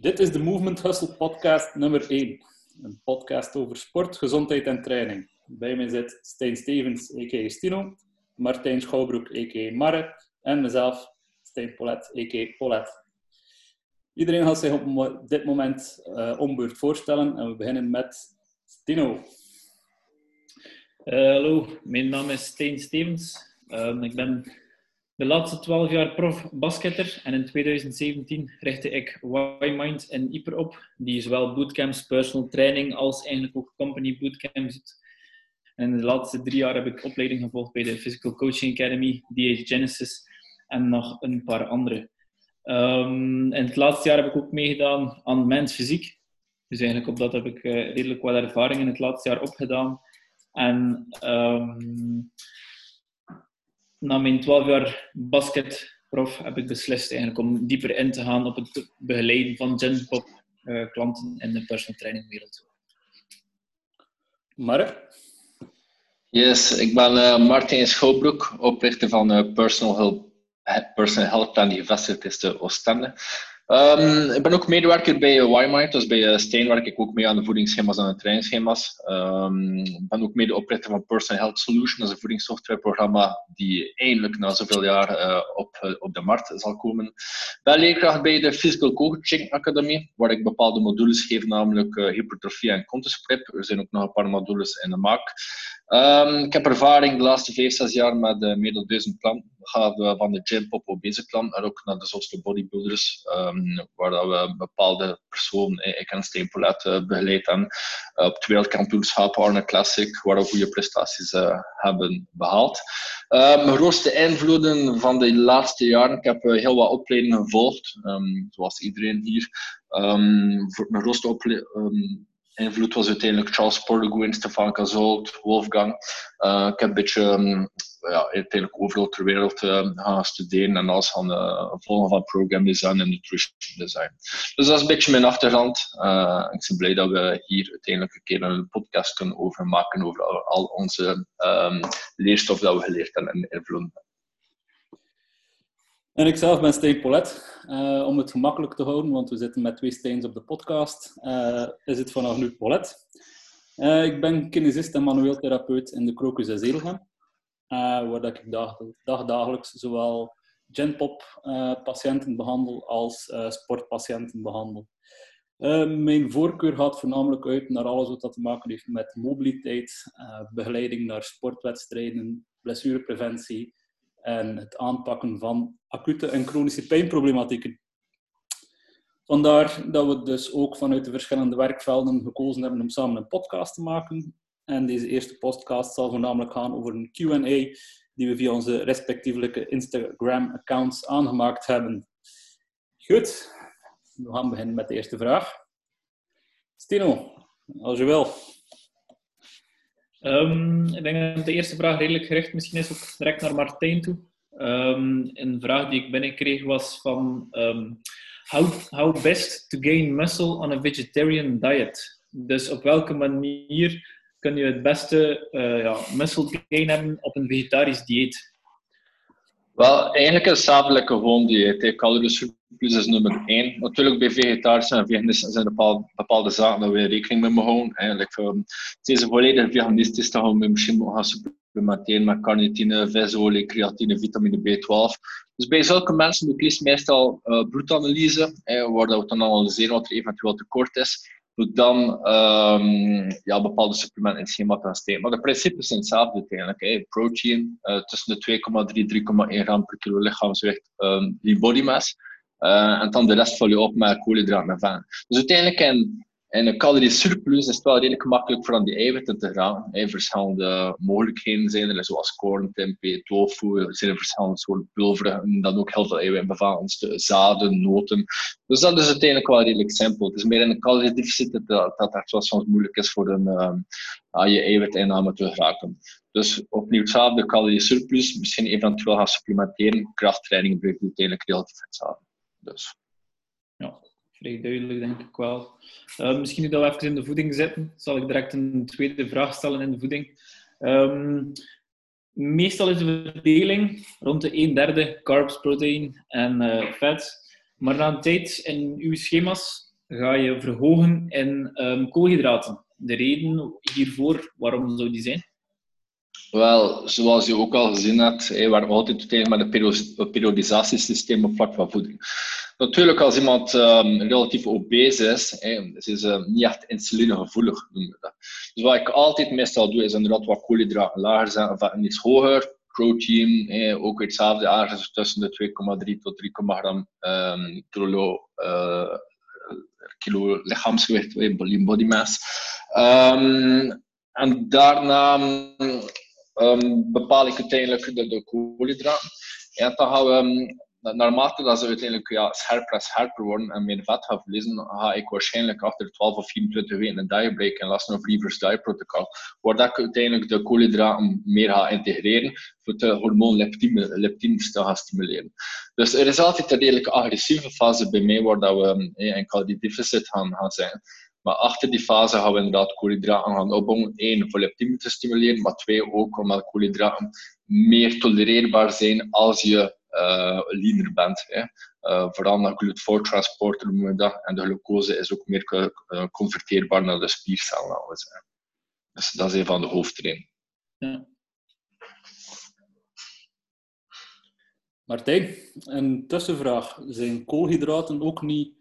Dit is de Movement Hustle podcast nummer 1. Een podcast over sport, gezondheid en training. Bij mij zit Stijn Stevens, a.k.a. Stino, Martijn Schouwbroek, a.k.a. Marre, en mezelf, Stijn Polet, a.k.a. Polet. Iedereen gaat zich op dit moment uh, ombeurt voorstellen en we beginnen met Stino. Uh, hallo, mijn naam is Stijn Stevens. Um, ik ben de laatste 12 jaar prof basketter en in 2017 richtte ik Y-Mind in Ieper op, die zowel bootcamps, personal training als eigenlijk ook company bootcamps doet. En de laatste drie jaar heb ik opleiding gevolgd bij de Physical Coaching Academy, DH Genesis en nog een paar andere. Um, in het laatste jaar heb ik ook meegedaan aan Mens Fysiek. Dus eigenlijk op dat heb ik uh, redelijk wat ervaring in het laatste jaar opgedaan. En um, na mijn 12 jaar basketprof heb ik beslist eigenlijk om dieper in te gaan op het begeleiden van genpop uh, klanten in de personal training wereld. Mark? Yes, ik ben uh, Martin Schouwbroek, oprichter van uh, Personal Help, Personal Health Plan die gevestigd is te Oostende. Um, ik ben ook medewerker bij YMind, dus bij Steen werk ik ook mee aan de voedingsschema's en de trainingsschema's. Um, ik ben ook mede-oprichter van Personal Health Solution, dat is een voedingssoftwareprogramma die eindelijk na zoveel jaar uh, op, uh, op de markt zal komen. Ik ben leerkracht bij de Physical Coaching Academy, waar ik bepaalde modules geef, namelijk hypertrofie en contesprep. Er zijn ook nog een paar modules in de maak. Um, ik heb ervaring de laatste vijf, zes jaar met uh, meer dan duizend klanten. We gaan van de gym pop obese klant naar ook naar de Oslo bodybuilders, um, waar dat we bepaalde personen, ik en Steen Polet, uh, begeleid hebben. Op het wereldkampioenschap Arne Classic, waar we goede prestaties hebben behaald. mijn grootste invloeden van de laatste jaren, ik heb heel wat opleidingen gevolgd, zoals iedereen hier. mijn grootste opleiding invloed was uiteindelijk Charles Portegoin, Stefan Cazolt, Wolfgang. Uh, ik heb een beetje um, ja, uiteindelijk overal ter wereld uh, gaan studeren en alles gaan uh, volgen van program design en nutrition design. Dus dat is een beetje mijn achtergrond. ik ben blij dat we hier uiteindelijk een keer een podcast kunnen over maken over al, onze um, leerstof dat we geleerd hebben en invloeden. Ik zelf ben Stijn Polet. Uh, om het gemakkelijk te houden, want we zitten met twee Steens op de podcast, uh, is het vanaf nu Polet. Uh, ik ben kinesist en manueel therapeut in de Crocus en Zeelgem, waar ik dag, dagdagelijks zowel genpop-patiënten behandel als sportpatiënten behandel. mijn voorkeur gaat voornamelijk uit naar alles wat te maken heeft met mobiliteit, begeleiding naar sportwedstrijden, blessurepreventie, en het aanpakken van acute en chronische pijnproblematieken. Vandaar dat we dus ook vanuit de verschillende werkvelden gekozen hebben om samen een podcast te maken. En deze eerste podcast zal voornamelijk gaan over een QA die we via onze respectievelijke Instagram-accounts aangemaakt hebben. Goed, we gaan beginnen met de eerste vraag. Stino, als je wil. Um, ik denk dat de eerste vraag redelijk gericht misschien is ook direct naar Martijn toe. Um, een vraag die ik binnenkreeg was van um, how, how best to gain muscle on a vegetarian diet? Dus op welke manier kun je het beste uh, ja, muscle gain hebben op een vegetarisch dieet? Wel, eigenlijk een zakelijke gewoon dieet. Calorieën plus is nummer één. Natuurlijk bij vegetarisch en veganisten zijn bepaalde, bepaalde zaken waar we rekening mee moeten houden. Eigenlijk, um, deze volledig veganistisch, gaan we misschien gaan supplementeren met carnitine, visolie, creatine, vitamine B12. Dus bij zulke mensen doe ik meestal uh, bloedanalyse, eh, waar we dan analyseren wat er eventueel tekort is moet dan um, ja, bepaalde supplementen in het schema gaan steken. Maar de principes zijn hetzelfde. Protein uh, tussen de 2,3 3,1 gram per kilo lichaamsgewicht, um, die body mass. Uh, en dan de rest vul je op met koolhydraten en. Dus uiteindelijk in en een calorie surplus is het wel redelijk makkelijk voor aan die eiwitten te gaan. Er verschillende mogelijkheden zijn er, zoals korn, tempeh, tofu. Er zijn verschillende soorten pulveren en dan ook heel veel eiwitten bevatten, zaden, noten. Dus dat is uiteindelijk wel redelijk simpel. Het is meer in een caloriedeficit dat, dat het soms moeilijk is voor een, aan je eiwitinname te geraken. Dus opnieuw hetzelfde calorie surplus, misschien eventueel gaan supplementeren. Krachttraining blijft uiteindelijk relatief hetzelfde. Dus vrij duidelijk, denk ik wel. Uh, misschien dat we even in de voeding zitten, zal ik direct een tweede vraag stellen in de voeding. Um, meestal is de verdeling rond de 1 derde carbs, protein en uh, vet. Maar na een tijd in uw schema's ga je verhogen in um, koolhydraten. De reden hiervoor, waarom zou die zijn? Wel, zoals je ook al gezien hebt, we waren altijd tegen met een periodisatiesysteem op vlak van voeding. Natuurlijk, als iemand um, relatief obese is, hey, ze is uh, niet echt insulinegevoelig, noemen we dat. Dus wat ik altijd meestal doe, is inderdaad wat koolhydraten lager zijn of iets hoger. Protein, hey, ook hetzelfde, ergens tussen de 2,3 tot 3, gram um, kilo, uh, kilo lichaamsgewicht, body mass. Um, en daarna um, bepaal ik uiteindelijk de, de koolhydraten. En dan gaan we, naarmate dat ze uiteindelijk ja, scherper en scherper worden en meer vet gaan verliezen, ga ik waarschijnlijk achter 12 of 24 weken een diet break en last of reverse diet protocol, waar ik uiteindelijk de koolhydraten meer ga integreren voor de hormoon leptine, te gaan stimuleren. Dus er is altijd een redelijk agressieve fase bij mij waar dat we eh, een caloriedeficit gaan, gaan zijn. Maar achter die fase gaan we inderdaad koolhydraten gaan opbouwen. Eén, voor te stimuleren, maar twee, ook omdat koolhydraten meer tolereerbaar zijn als je uh, leaner bent. Hè. Uh, vooral naar GLUT4-transporter noemen we dat. En de glucose is ook meer uh, converteerbaar naar de spiercel. Dus dat is een van de hoofdredenen. Ja. Martijn, een tussenvraag. Zijn koolhydraten ook niet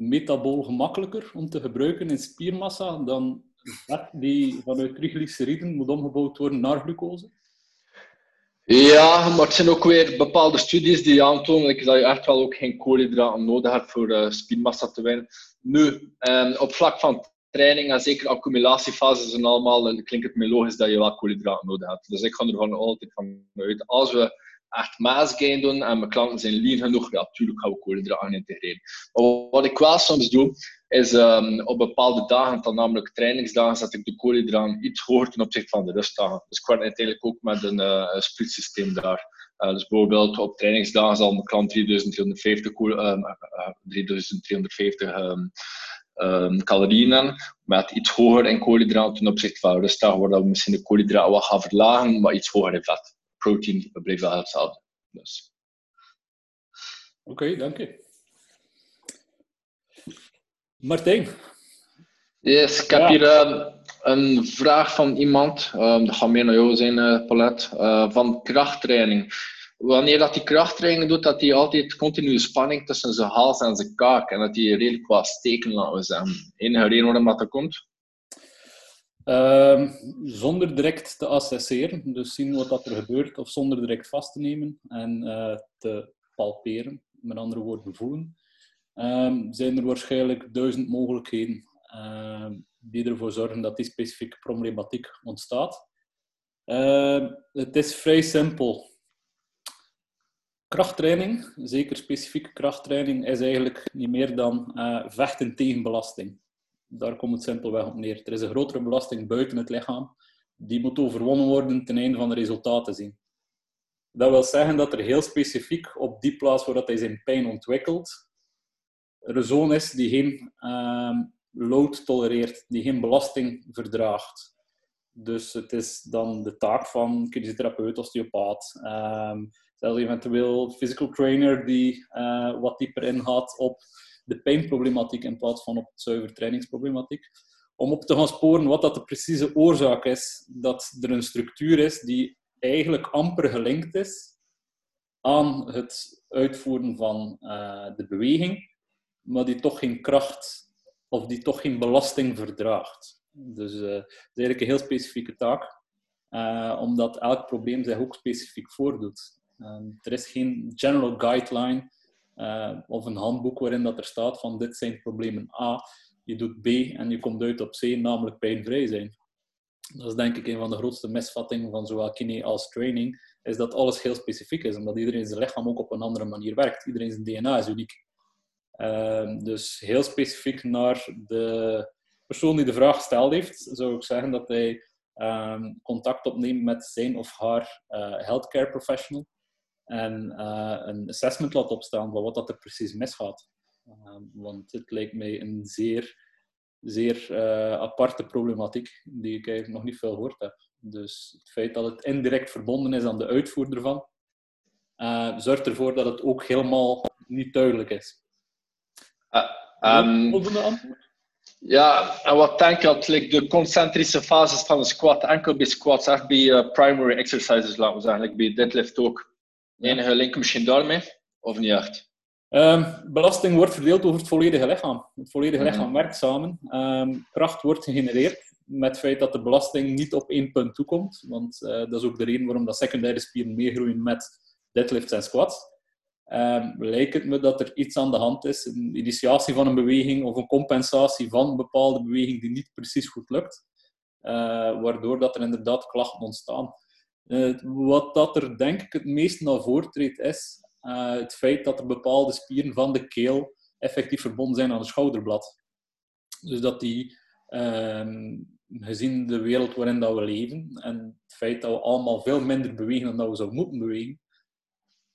metabool gemakkelijker om te gebruiken in spiermassa dan vet die vanuit triglyceriden moet omgebouwd worden naar glucose? Ja, maar het zijn ook weer bepaalde studies die aantonen dat je echt wel ook geen koolhydraten nodig hebt voor uh, spiermassa te winnen. Nu, um, op vlak van training en zeker accumulatiefases en allemaal, klinkt het me logisch dat je wel koolhydraten nodig hebt. Dus ik ga er gewoon altijd van uit. Als we echt maasgain doen en mijn klanten zijn lean genoeg, ja, natuurlijk gaan we koolhydraten integreren. Maar wat ik wel soms doe, is um, op bepaalde dagen, dan namelijk trainingsdagen, zet ik de koolhydraten iets hoger ten opzichte van de rustdagen. Dus ik werk uiteindelijk ook met een uh, splitsysteem daar. Uh, dus bijvoorbeeld op trainingsdagen zal mijn klant 3350, um, 3350 um, um, calorieën met iets hoger in koolhydraten ten opzichte van de rustdagen, waar we misschien de koolhydraten wat gaan verlagen, maar iets hoger in vet protein blijft wel hetzelfde. Dus. Oké, okay, dank je. Martijn. Yes, ik heb hier uh, een vraag van iemand, um, dat gaat meer naar jou zijn, uh, Paulette, uh, van krachttraining. Wanneer dat die krachttraining doet, dat hij altijd continue spanning tussen zijn hals en zijn kaak en dat hij redelijk wat steken, laten we zeggen. Enige reden waarom dat komt? Uh, zonder direct te assesseren, dus zien wat dat er gebeurt, of zonder direct vast te nemen en uh, te palperen, met andere woorden voelen, uh, zijn er waarschijnlijk duizend mogelijkheden uh, die ervoor zorgen dat die specifieke problematiek ontstaat. Ehm, het is vrij simpel. Krachttraining, zeker specifieke krachttraining, is eigenlijk niet meer dan eh, vechten tegen belasting. Daar komt het simpelweg op neer. Er is een grotere belasting buiten het lichaam. Die moet overwonnen worden ten einde van de resultaten zien. Dat wil zeggen dat er heel specifiek op die plaats waar dat hij zijn pijn ontwikkelt, er een zoon is die geen uh, load tolereert, die geen belasting verdraagt. Dus het is dan de taak van kinesitherapeut, osteopaat, um, zelfs eventueel physical trainer die uh, wat dieper ingaat op de pijnproblematiek in plaats van op het zuiver trainingsproblematiek. Om op te gaan sporen wat dat de precieze oorzaak is dat er een structuur is die eigenlijk amper gelinkt is aan het uitvoeren van uh, de beweging, maar die toch geen kracht of die toch geen belasting verdraagt. Dus uh, dat is eigenlijk een heel specifieke taak, uh, omdat elk probleem zich ook specifiek voordoet. er is geen general guideline uh, of een handboek waarin dat er staat van dit zijn problemen A, je doet B en je komt uit op C, namelijk pijnvrij zijn. Dat is denk ik een van de grootste misvattingen van zowel kine als training, is dat alles heel specifiek is, omdat iedereen zijn lichaam ook op een andere manier werkt. Iedereen zijn DNA is uniek. Uh, dus heel specifiek naar de persoon die de vraag gesteld heeft, zou ik zeggen dat hij um, contact opneemt met zijn of haar uh, healthcare professional en uh, een assessment laat opstaan van wat dat er precies misgaat. Uh, want het lijkt mij een zeer, zeer uh, aparte problematiek die ik eigenlijk nog niet veel gehoord heb. Dus het feit dat het indirect verbonden is aan de uitvoer ervan, zorgt ervoor dat het ook helemaal niet duidelijk is. Um, Volgende antwoord? Ja, en wat denk je dat like, de concentrische fases van een squat, enkel bij squats, echt bij uh, primary exercises, laten we zeggen, like bij deadlift ook. Enige link misschien daarmee? Of niet echt? Um, belasting wordt verdeeld over het volledige lichaam. Het volledige lichaam mm werkt samen. Um, kracht wordt gegenereerd met het feit dat de belasting niet op één punt toekomt. Want uh, dat is ook de reden waarom dat secundaire spieren meegroeien met deadlifts en squats. Um, lijkt het me dat er iets aan de hand is, een initiatie van een beweging of een compensatie van een bepaalde beweging die niet precies goed lukt, uh, waardoor dat er inderdaad klachten ontstaan. Uh, wat dat er denk ik het meest naar voren treedt is uh, het feit dat er bepaalde spieren van de keel effectief verbonden zijn aan het schouderblad. Dus dat die, um, gezien de wereld waarin dat we leven en het feit dat we allemaal veel minder bewegen dan dat we zouden moeten bewegen,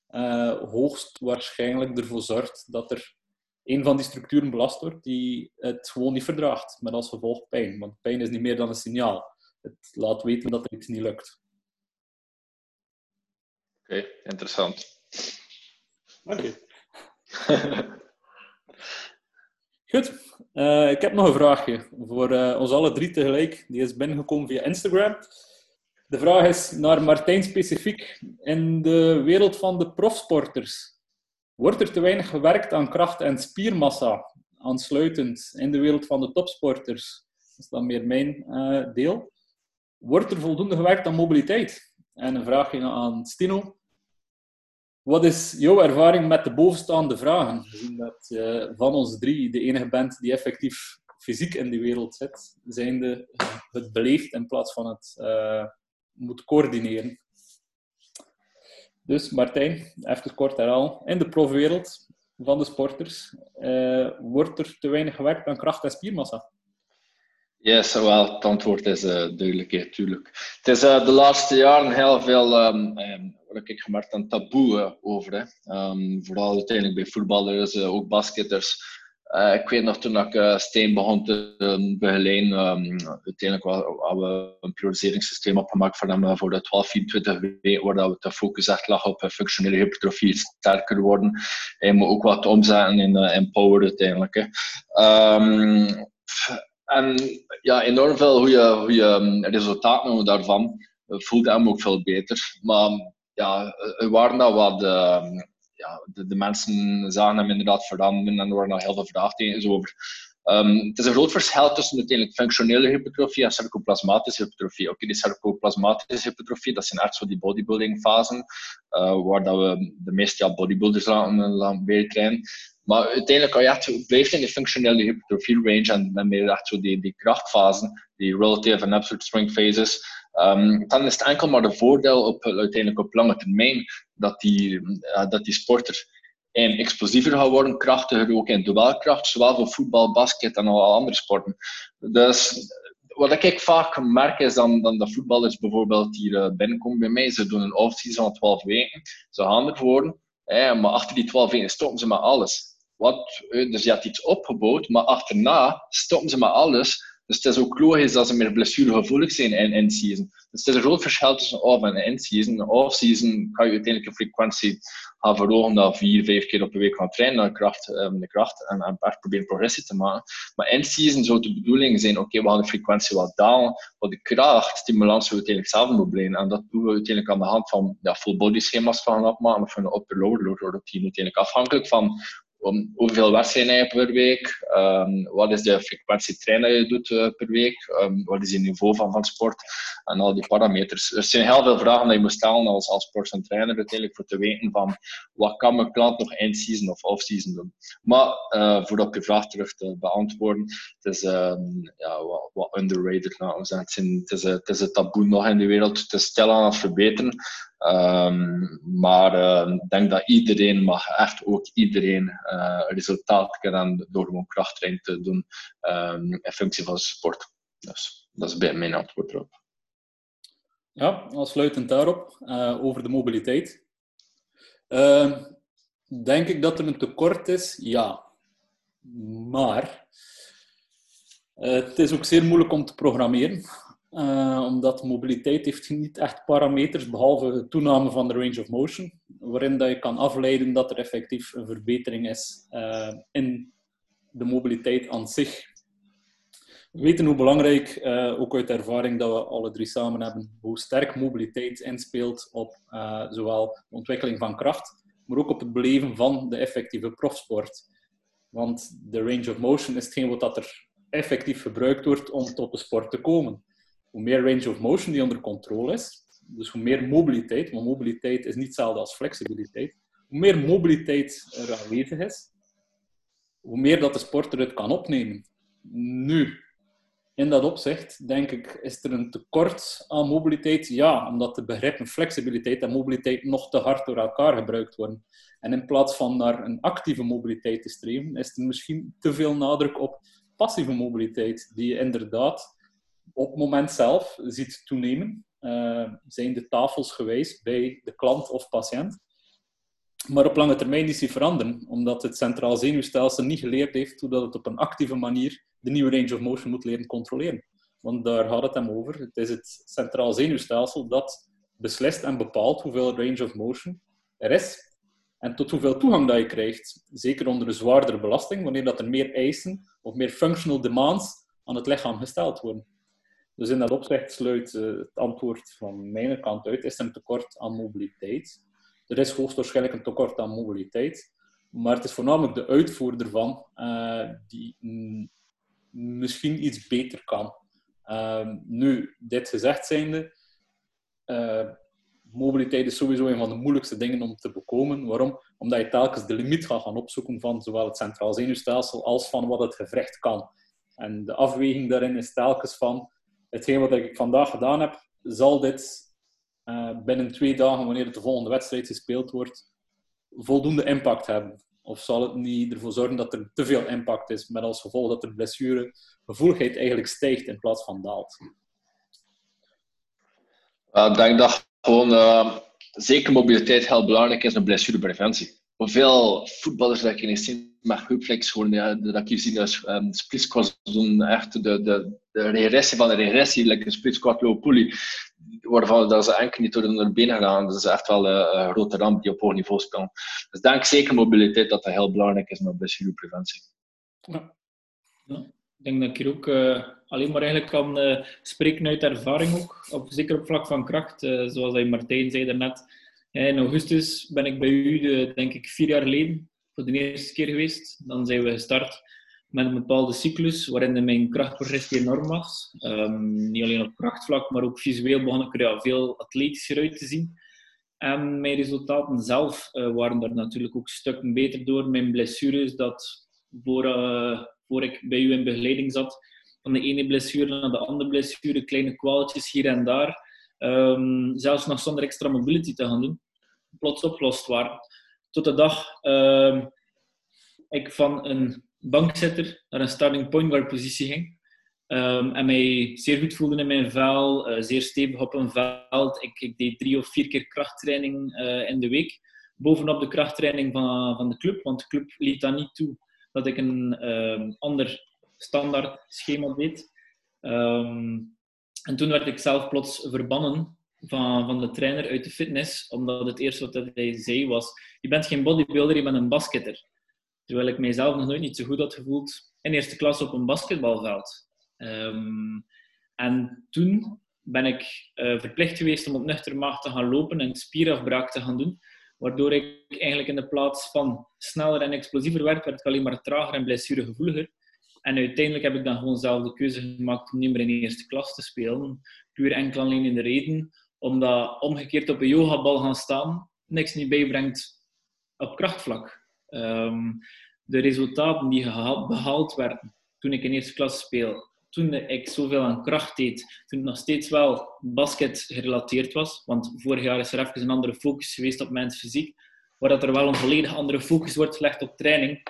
uh, hoogst waarschijnlijk ervoor zorgt dat er een van die structuren belast wordt die het gewoon niet verdraagt, met als gevolg pijn. Want pijn is niet meer dan een signaal. Het laat weten dat er iets niet lukt. Oké, okay, interessant. Oké. Goed, uh, ik heb nog een vraagje voor uh, ons alle drie tegelijk. Die is binnengekomen via Instagram. De vraag is naar Martijn specifiek. In de wereld van de profsporters, wordt er te weinig gewerkt aan kracht en spiermassa? Aansluitend in de wereld van de topsporters, dat is dan meer mijn uh, deel. Wordt er voldoende gewerkt aan mobiliteit? En een vraagje aan Stino. Wat is jouw ervaring met de bovenstaande vragen? Gezien dat je van ons drie de enige bent die effectief fysiek in die wereld zit, zijnde het beleeft in plaats van het uh, moet coördineren. Dus Martijn, even kort herhalen. In de profwereld van de sporters uh, wordt er te weinig gewerkt aan kracht en spiermassa? Yes, wel, het antwoord is uh, duidelijk, natuurlijk. Het is uh, de laatste jaren heel veel, um, um, wat ik gemerkt, een taboe uh, over. Hè. Um, vooral uiteindelijk bij voetballers, ook basketters. ik weet nog toen ik Steen begon te begeleiden, uiteindelijk hadden we een prioriseringssysteem opgemaakt voor hem voor de 12, 24 weken, waar we de focus echt lag op functionele hypertrofie, sterker worden. En ook wat omzetten in, in power uiteindelijk. Hè en ja, enorm veel goede, goede resultaten daarvan. Voelde hem ook veel beter. Maar ja, er waren dat wat. Uh, ja, de, mensen zagen hem inderdaad veranderen en er waren nog heel veel vraagtekens over. Um, het is een groot verschil tussen uiteindelijk functionele hypertrofie en sarcoplasmatische hypertrofie. Oké, die sarcoplasmatische hypertrofie, dat zijn echt zo die bodybuilding fasen, uh, waar dat we de meeste ja, bodybuilders laten, laten trainen. Maar uiteindelijk, als je blijft in de functionele hypertrofie range en dan meer echt zo die, die krachtfasen, die relative en absolute strength phases, um, dan is het enkel maar de voordeel op, uiteindelijk op lange termijn dat die, uh, dat die sporter en explosiever gaat worden, krachtiger ook in duelkracht, zowel voor voetbal, basket en alle andere sporten. Dus wat ik vaak merk is dan, dan de voetballers bijvoorbeeld hier uh, binnenkomen bij mij, ze doen een off-season van 12 weken, ze gaan ervoor, hè, maar achter die 12 weken stoppen ze met alles. Wat, dus je hebt iets opgebouwd, maar achterna stoppen ze met alles. Dus het is ook logisch dat ze meer blessuregevoelig zijn in in-season. Dus het is een groot verschil tussen off- en in-season. Off-season kan je uiteindelijk een frequentie gaan verhogen dat vier, vijf keer op de week gaan trainen naar kracht, um, de kracht en, en proberen progressie te maken. Maar in-season zou de bedoeling zijn, oké, we gaan de frequentie wat dalen, maar de kracht, stimulans we uiteindelijk zelf moet blijven. En dat doen we uiteindelijk aan de hand van ja, full body schema's gaan opmaken of een upper-lower routine uiteindelijk afhankelijk van hoeveel wedstrijden je per week, um, wat is de frequentie trainen je doet uh, per week, um, wat is je niveau van, van sport en al die parameters. Er zijn heel veel vragen die je moet stellen als, als sports trainer uiteindelijk voor te weten van wat kan mijn klant nog in-season of off-season doen. Maar uh, voordat ik de vraag terug te beantwoorden, het is um, ja, wat, underrated. Nou, het, het, is, het is een taboe nog in de wereld, het is stil aan het verbeteren. Um, maar uh, ik denk dat iedereen mag, echt ook iedereen, uh, resultaat kan door gewoon krachttraining te doen um, in functie van sport. Dus dat is bij mijn antwoord erop. Ja, aansluitend daarop, uh, over de mobiliteit. Ehm, denk ik dat er een tekort is? Ja. Maar het is ook zeer moeilijk om te programmeren. Uh, omdat mobiliteit heeft niet echt parameters, behalve de toename van de range of motion, waarin dat je kan afleiden dat er effectief een verbetering is uh, in de mobiliteit aan zich. We weten hoe belangrijk, uh, ook uit de ervaring dat we alle drie samen hebben, hoe sterk mobiliteit inspeelt op zowel de ontwikkeling van kracht, maar ook op het beleven van de effectieve profsport. Want de range of motion is hetgeen wat dat er effectief gebruikt wordt om tot de sport te komen. Hoe meer range of motion die onder controle is, dus hoe meer mobiliteit, want mobiliteit is niet hetzelfde als flexibiliteit, hoe meer mobiliteit er aanwezig is, hoe meer dat de sporter het kan opnemen. Nu, in dat opzicht, denk ik, is er een tekort aan mobiliteit. Ja, omdat de begrippen flexibiliteit en mobiliteit nog te hard door elkaar gebruikt worden. En in plaats van naar een actieve mobiliteit te streven, is er misschien te veel nadruk op passieve mobiliteit, die inderdaad op het moment zelf ziet toenemen. Uh, zijn de tafels geweest bij de klant of patiënt. Maar op lange termijn is die veranderen, omdat het centraal zenuwstelsel niet geleerd heeft hoe dat het op een actieve manier de nieuwe range of motion moet leren controleren. Want daar gaat het hem over. Het is het centraal zenuwstelsel dat beslist en bepaalt hoeveel range of motion er is en tot hoeveel toegang dat je krijgt. Zeker onder een zwaardere belasting, wanneer dat er meer eisen of meer functional demands aan het lichaam gesteld worden. Dus in dat opzicht sluit uh, het antwoord van mijn kant uit, is er een tekort aan mobiliteit. Er is hoogstwaarschijnlijk een tekort aan mobiliteit, maar het is voornamelijk de uitvoerder van uh, die misschien iets beter kan. Uh, nu, dit gezegd zijnde, uh, mobiliteit is sowieso een van de moeilijkste dingen om te bekomen. Waarom? Omdat je telkens de limiet gaat gaan opzoeken van zowel het centraal zenuwstelsel als van wat het gewricht kan. En de afweging daarin is telkens van hetgeen wat ik vandaag gedaan heb, zal dit uh, binnen twee dagen, wanneer de volgende wedstrijd gespeeld wordt, voldoende impact hebben? Of zal het niet ervoor zorgen dat er te veel impact is, met als gevolg dat de blessuregevoeligheid eigenlijk stijgt in plaats van daalt? ik denk dat gewoon uh, zeker mobiliteit heel belangrijk is in blessurepreventie. Hoeveel voetballers dat je niet ziet met hupflex, gewoon, dat je ziet als um, split squats doen, echt de, de, de regressie van de regressie, like een split squat low pulley, waarvan dat ze enkel niet door de benen gaan. Dat is echt wel een, grote ramp die op hoog niveau spelen. Dus denk zeker mobiliteit dat dat heel belangrijk is met blessurepreventie. Ja. ja. Ik denk dat ik hier ook uh, alleen maar eigenlijk kan spreken uit ervaring ook, op, zeker op vlak van kracht. Zoals hij Martijn zei daarnet. In augustus ben ik bij u, de, denk ik, vier jaar geleden, voor de eerste keer geweest. Dan zijn we gestart met een bepaalde cyclus waarin mijn krachtprogressie enorm was. Um, niet alleen op krachtvlak, maar ook visueel begon ik er veel atletischer uit te zien. En mijn resultaten zelf uh, waren daar natuurlijk ook stukken beter door. Mijn blessures, dat voor, uh, voor ik bij u in begeleiding zat, van de ene blessure naar de andere blessure, kleine kwaaltjes hier en daar, um, zelfs nog zonder extra mobility te gaan doen, plots opgelost waren. Tot de dag uh, ik van een bankzitter naar een starting point guard positie ging. Um, en mij zeer goed voelde in mijn vel, uh, zeer stevig op een veld. Ik, ik, deed drie of vier keer krachttraining uh, in de week. Bovenop de krachttraining van, van de club, want de club liet dat niet toe dat ik een um, ander standaard schema deed. En toen werd ik zelf plots verbannen van, van de trainer uit de fitness, omdat het eerste wat hij zei was: Je bent geen bodybuilder, je bent een basketter. Terwijl ik mijzelf nog nooit niet zo goed had gevoeld in eerste klas op een basketbalveld. Um, en toen ben ik uh, verplicht geweest om op nuchter maag te gaan lopen en spierafbraak te gaan doen. Waardoor ik eigenlijk in de plaats van sneller en explosiever werd, werd ik alleen maar trager en blessuregevoeliger. En uiteindelijk heb ik dan gewoon zelf de keuze gemaakt om niet meer in eerste klas te spelen. Puur enkel alleen in de reden, omdat omgekeerd op een yogabal gaan staan niks niet bijbrengt op krachtvlak. Um, de resultaten die behaald werden toen ik in eerste klas speel, toen ik zoveel aan kracht deed, toen het nog steeds wel basket gerelateerd was, want vorig jaar is er even een andere focus geweest op mijn fysiek, waar dat er wel een volledig andere focus wordt gelegd op training,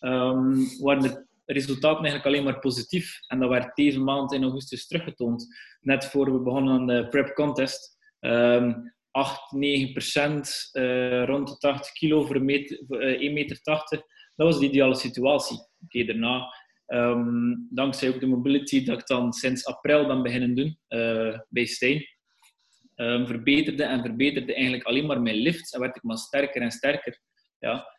um, waren de resultaten eigenlijk alleen maar positief. En dat werd deze maand in augustus teruggetoond, net voor we begonnen aan de prep contest. Um, 8, 9 procent, uh, rond de 80 kilo voor meter, uh, 1,80 meter. Dat was de ideale situatie. Oké, okay, daarna, um, dankzij ook de mobility dat ik dan sinds april ben beginnen doen uh, bij Steen, um, verbeterde en verbeterde eigenlijk alleen maar mijn lifts en werd ik maar sterker en sterker. Ja.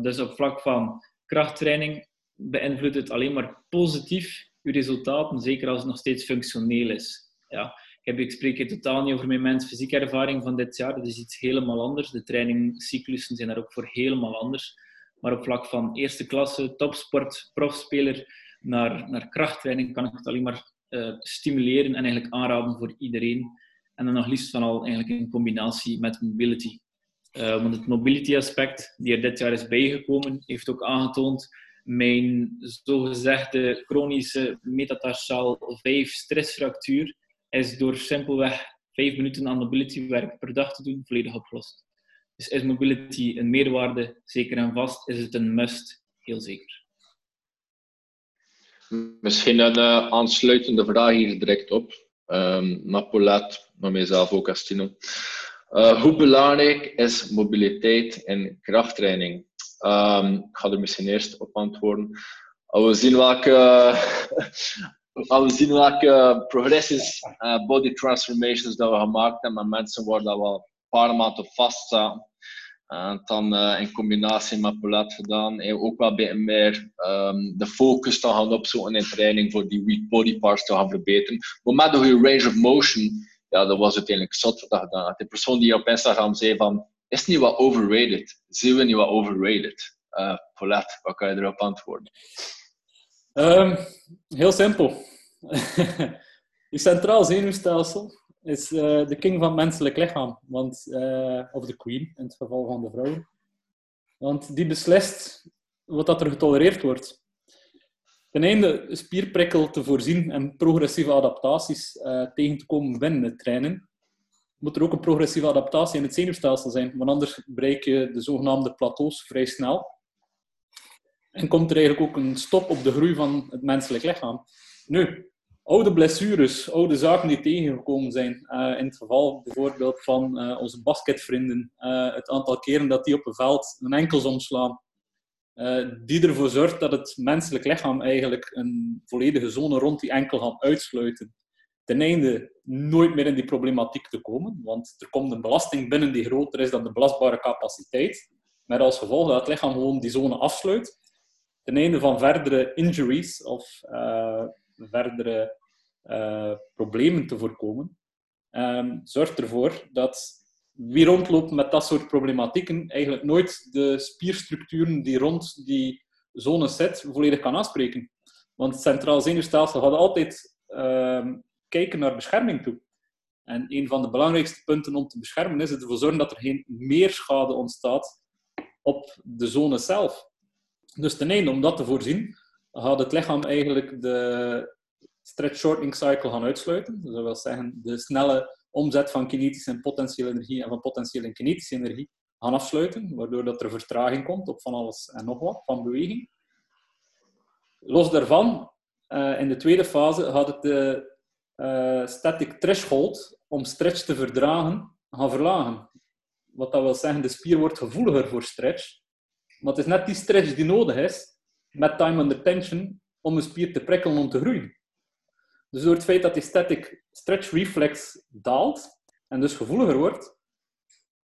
Dus op vlak van krachttraining beïnvloedt het alleen maar positief je resultaten, zeker als het nog steeds functioneel is. Ja, heb, ik spreek hier totaal niet over mijn mens fysieke ervaring van dit jaar, dat is iets helemaal anders. De trainingcyclussen zijn daar ook voor helemaal anders. Maar op vlak van eerste klasse, topsport, profspeler naar, naar krachttraining kan ik het alleen maar uh, stimuleren en eigenlijk aanraden voor iedereen. En dan nog liefst van al eigenlijk in combinatie met mobility. Uh, want het mobility aspect die er dit jaar is bijgekomen, heeft ook aangetoond mijn zogezegde chronische metatarsaal 5 stressfractuur is door simpelweg 5 minuten aan mobility werk per dag te doen volledig opgelost. Dus is mobility een meerwaarde? Zeker en vast. Is het een must? Heel zeker. Misschien een uh, aansluitende vraag hier direct op. Um, Paulette, naar mijzelf ook als Tino. Uh, hoe belangrijk is mobiliteit in krachttraining? Um, ik ga er misschien eerst op antwoorden. We zien welke, we zien welke progressies, uh, body transformations dat we gemaakt hebben met mensen waar dat we een paar maanden vast zaten. En dan uh, in combinatie met Paulette gedaan. En ook wel bij meer um, de focus te gaan opzoeken in training voor die weak body parts te gaan verbeteren. Maar met de goede range of motion, ja, dat was uiteindelijk zot wat dat gedaan. De persoon die op Instagram zei van, is niet wat overrated? Zien we niet wat overrated? Uh, wat kan je erop antwoorden? Um, heel simpel. je centraal zenuwstelsel is uh, de king van het menselijk lichaam. Want, uh, of de queen, in het geval van de vrouw. Want die beslist wat dat er getolereerd wordt. Ten einde spierprikkel te voorzien en progressieve adaptaties uh, tegen te komen binnen het trainen, moet er ook een progressieve adaptatie in het zenuwstelsel zijn. Want anders bereik je de zogenaamde plateaus vrij snel. En komt er eigenlijk ook een stop op de groei van het menselijk lichaam. Nu, oude blessures, oude zaken die tegengekomen zijn. Uh, in het geval bijvoorbeeld van uh, onze basketvrienden. Uh, het aantal keren dat die op een veld een enkels omslaan. die ervoor zorgt dat het menselijk lichaam eigenlijk een volledige zone rond die enkel gaat uitsluiten. Ten einde nooit meer in die problematiek te komen. Want er komt een belasting binnen die groter is dan de belastbare capaciteit. Met als gevolg dat het lichaam gewoon die zone afsluit. Ten einde van verdere injuries of verdere uh, problemen te voorkomen, um, zorgt ervoor dat wie rondloopt met dat soort problematieken eigenlijk nooit de spierstructuren die rond die zone zit volledig kan aanspreken. Want het centraal zenuwstelsel gaat altijd uh, kijken naar bescherming toe. En een van de belangrijkste punten om te beschermen is ervoor zorgen dat er geen meer schade ontstaat op de zone zelf. Dus ten einde, om dat te voorzien, gaat het lichaam eigenlijk de stretch shortening cycle gaan uitsluiten. Dus dat wil zeggen, de snelle omzet van kinetische en potentiële energie en van potentiële en kinetische energie gaan afsluiten, waardoor dat er vertraging komt op van alles en nog wat, van beweging. Los daarvan, uh, in de tweede fase, gaat het de uh, static threshold om stretch te verdragen gaan verlagen. Wat dat wil zeggen, de spier wordt gevoeliger voor stretch, maar het is net die stretch die nodig is, met time under tension, om een spier te prikkelen om te groeien. Dus door het feit dat die static stretch reflex daalt en dus gevoeliger wordt,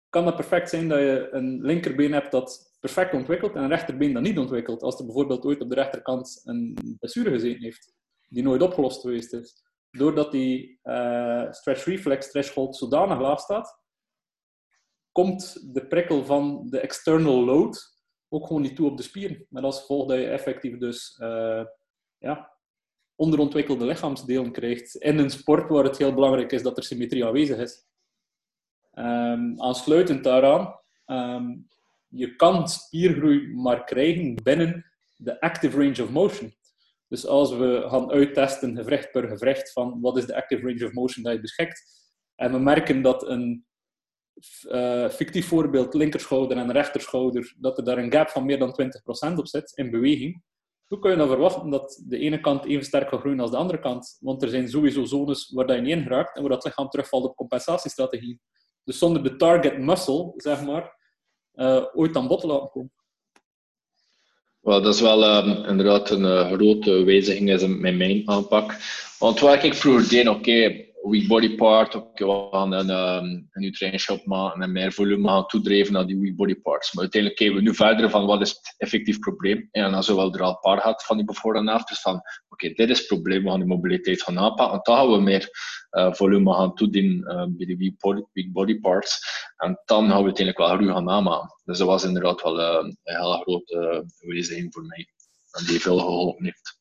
kan het perfect zijn dat je een linkerbeen hebt dat perfect ontwikkelt en een rechterbeen dat niet ontwikkelt. Als er bijvoorbeeld ooit op de rechterkant een blessure gezeten heeft, die nooit opgelost geweest is. Doordat die uh, stretch reflex threshold zodanig laag staat, komt de prikkel van de external load ook gewoon niet toe op de spieren. Met als gevolg dat je effectief dus uh, ja, onderontwikkelde lichaamsdelen krijgt. In een sport waar het heel belangrijk is dat er symmetrie aanwezig is. Um, aansluitend daaraan, um, je kan spiergroei maar krijgen binnen de active range of motion. Dus als we gaan uittesten, gewricht per gewricht, van wat is de active range of motion dat je beschikt, en we merken dat een uh, fictief voorbeeld, linkerschouder en rechterschouder, dat er daar een gap van meer dan 20% op zit in beweging, hoe kun je dan verwachten dat de ene kant even sterk gaat groeien als de andere kant? Want er zijn sowieso zones waar dat je in geraakt en waar dat lichaam terugvalt op compensatiestrategie. Dus zonder de target muscle, zeg maar, uh, ooit aan bod te laten komen. Dat is wel um, inderdaad een uh, grote wijziging in mijn aanpak. Want waar ik vroeger deed, oké, weak body part, we gaan een, um, een nutriëntshop maken en meer volume gaan toedrijven naar die weak body parts. Maar uiteindelijk kijken we nu verder van wat is het effectief probleem. En dan zowel er al een paar gehad van die before en afters van oké, dit is het probleem, we gaan die mobiliteit gaan aanpakken. En dan gaan we meer uh, volume gaan toedienen uh, bij die weak body, parts. En dan gaan we uiteindelijk wel groei gaan aanmaken. Dus dat was inderdaad wel uh, een hele grote wijziging voor mij. En die veel geholpen heeft.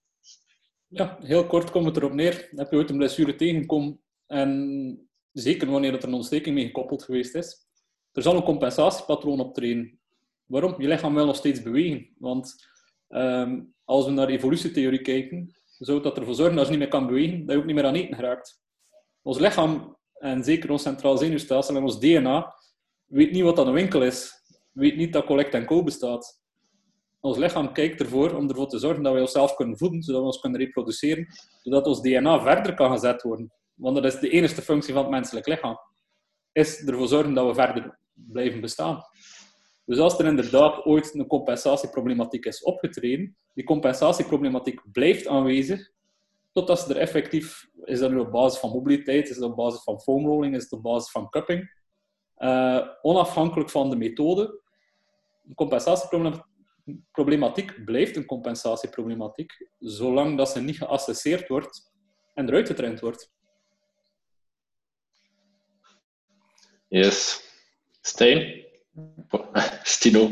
Ja, heel kort komt het erop neer. Heb je ooit een blessure tegenkomen en zeker wanneer er een ontsteking mee gekoppeld geweest is, er zal een compensatiepatroon optreden. Waarom? Je lichaam wil nog steeds bewegen. Want um, als we naar evolutietheorie kijken, zou dat ervoor zorgen dat je niet meer kan bewegen, dat je ook niet meer aan eten geraakt. Ons lichaam, en zeker ons centraal zenuwstelsel en ons DNA, weet niet wat dat een winkel is. Weet niet dat collect en co bestaat ons lichaam kijkt ervoor om ervoor te zorgen dat we onszelf kunnen voeden, zodat we ons kunnen reproduceren, zodat ons DNA verder kan gezet worden. Want dat is de enige functie van het menselijk lichaam. Is ervoor zorgen dat we verder blijven bestaan. Dus als er inderdaad ooit een compensatieproblematiek is opgetreden, die compensatieproblematiek blijft aanwezig, totdat ze er effectief, is dat op basis van mobiliteit, is dat op basis van foamrolling, is het op basis van cupping, uh, onafhankelijk van de methode, een compensatieproblematiek problematiek blijft een compensatieproblematiek, zolang dat ze niet geassesseerd wordt en eruit getraind wordt. Yes. Steen? Stino.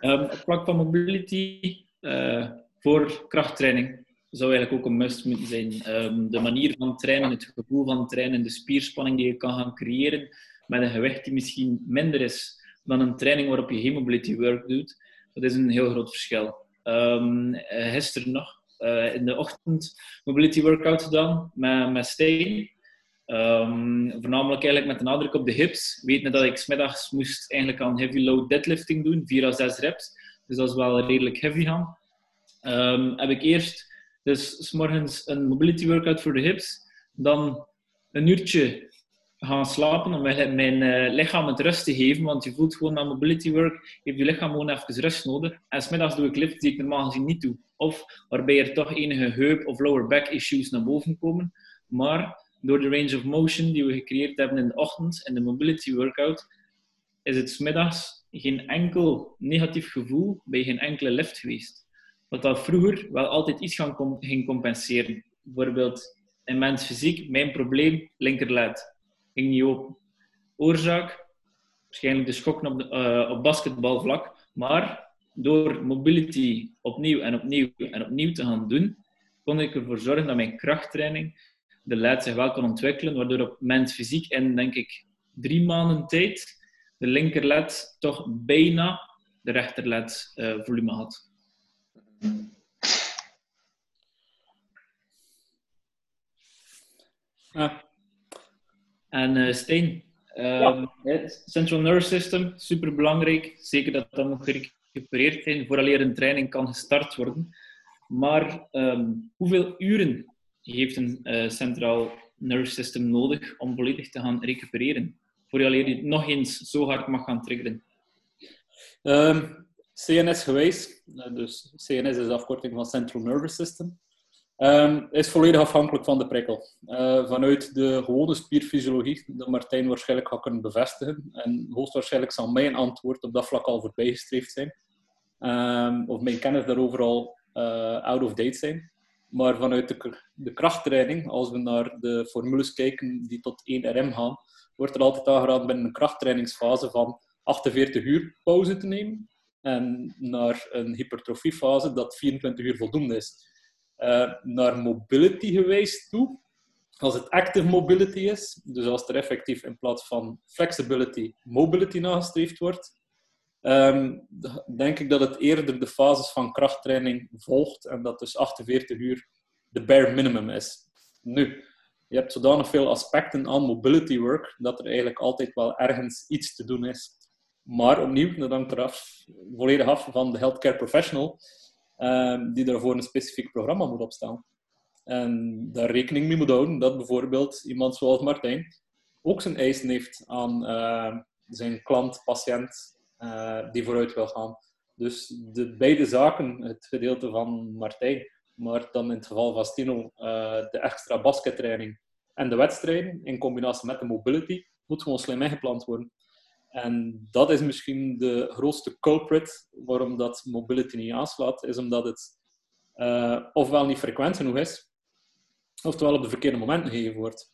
um, op vlak van mobility, uh, voor krachttraining zou eigenlijk ook een must moeten zijn. Um, de manier van trainen, het gevoel van trainen, de spierspanning die je kan gaan creëren met een gewicht die misschien minder is dan een training waarop je mobility work doet. Dat is een heel groot verschil. Um, gisteren nog uh, in de ochtend mobility workout gedaan met, met Steen. Um, voornamelijk eigenlijk met een nadruk op de hips. Weet dat ik smiddags moest eigenlijk aan heavy load deadlifting doen, 4 à 6 reps. Dus dat is wel redelijk heavy gaan. Um, heb ik eerst dus s morgens een mobility workout voor de hips, dan een uurtje gaan slapen om mijn uh, lichaam het rust te geven. Want je voelt gewoon na mobility work, heeft je lichaam gewoon even rust nodig. En smiddags doe ik lift die ik normaal gezien niet doe. Of waarbij er toch enige heup- of lower back issues naar boven komen. Maar door de range of motion die we gecreëerd hebben in de ochtend en de mobility workout, is het smiddags geen enkel negatief gevoel bij geen enkele lift geweest. Wat dat vroeger wel altijd iets gaan ging compenseren. Bijvoorbeeld in mens fysiek, mijn probleem, linkerled ging niet open. Oorzaak? Waarschijnlijk de schok op, uh, op basketbalvlak. Maar door mobility opnieuw en opnieuw en opnieuw te gaan doen, kon ik ervoor zorgen dat mijn krachttraining de leid zich wel kon ontwikkelen, waardoor op mens fysiek in, denk ik, drie maanden tijd de linkerled toch bijna de rechterled uh, volume had. Ja. En uh, Steen, um, het Central Nervous System, super belangrijk. Zeker dat dat moet gerecupereerd zijn vooraleer een training kan gestart worden. Maar um, hoeveel uren heeft een uh, Central Nervous System nodig om volledig te gaan recupereren? Vooraleer je het nog eens zo hard mag gaan triggeren? Ehm, CNS geweest, eh, dus CNS is de afkorting van Central Nervous System. Um, is volledig afhankelijk van de prikkel. Uh, vanuit de gewone spierfysiologie, dat Martijn waarschijnlijk gaat kunnen bevestigen. En hoogstwaarschijnlijk zal mijn antwoord op dat vlak al voorbijgestreefd zijn. Um, of mijn kennis daarover al out of date zijn. Maar vanuit de, de, krachttraining, als we naar de formules kijken die tot 1 RM gaan, wordt er altijd aangeraden binnen een krachttrainingsfase van 48 uur pauze te nemen. En naar een hypertrofiefase dat 24 uur voldoende is. Uh, naar mobility geweest toe. Als het active mobility is, dus als er effectief in plaats van flexibility, mobility nagestreefd wordt, um, denk ik dat het eerder de fases van krachttraining volgt en dat dus 48 uur de bare minimum is. Nu, je hebt zodanig veel aspecten aan mobility work dat er eigenlijk altijd wel ergens iets te doen is. Maar opnieuw, dat hangt volledig af van de healthcare professional Ehm, die daarvoor een specifiek programma moet opstellen. En daar rekening mee moet houden dat bijvoorbeeld iemand zoals Martijn ook zijn eisen heeft aan ehm, zijn klant, patiënt uh, die vooruit wil gaan. Dus de beide zaken, het gedeelte van Martijn maar dan in het geval van Stino de extra baskettraining en de wedstrijden in combinatie met de mobility moet gewoon slim ingepland worden. En dat is misschien de grootste culprit waarom dat mobility niet aanslaat, is omdat het ofwel niet frequent genoeg is, oftewel op de verkeerde momenten gegeven wordt.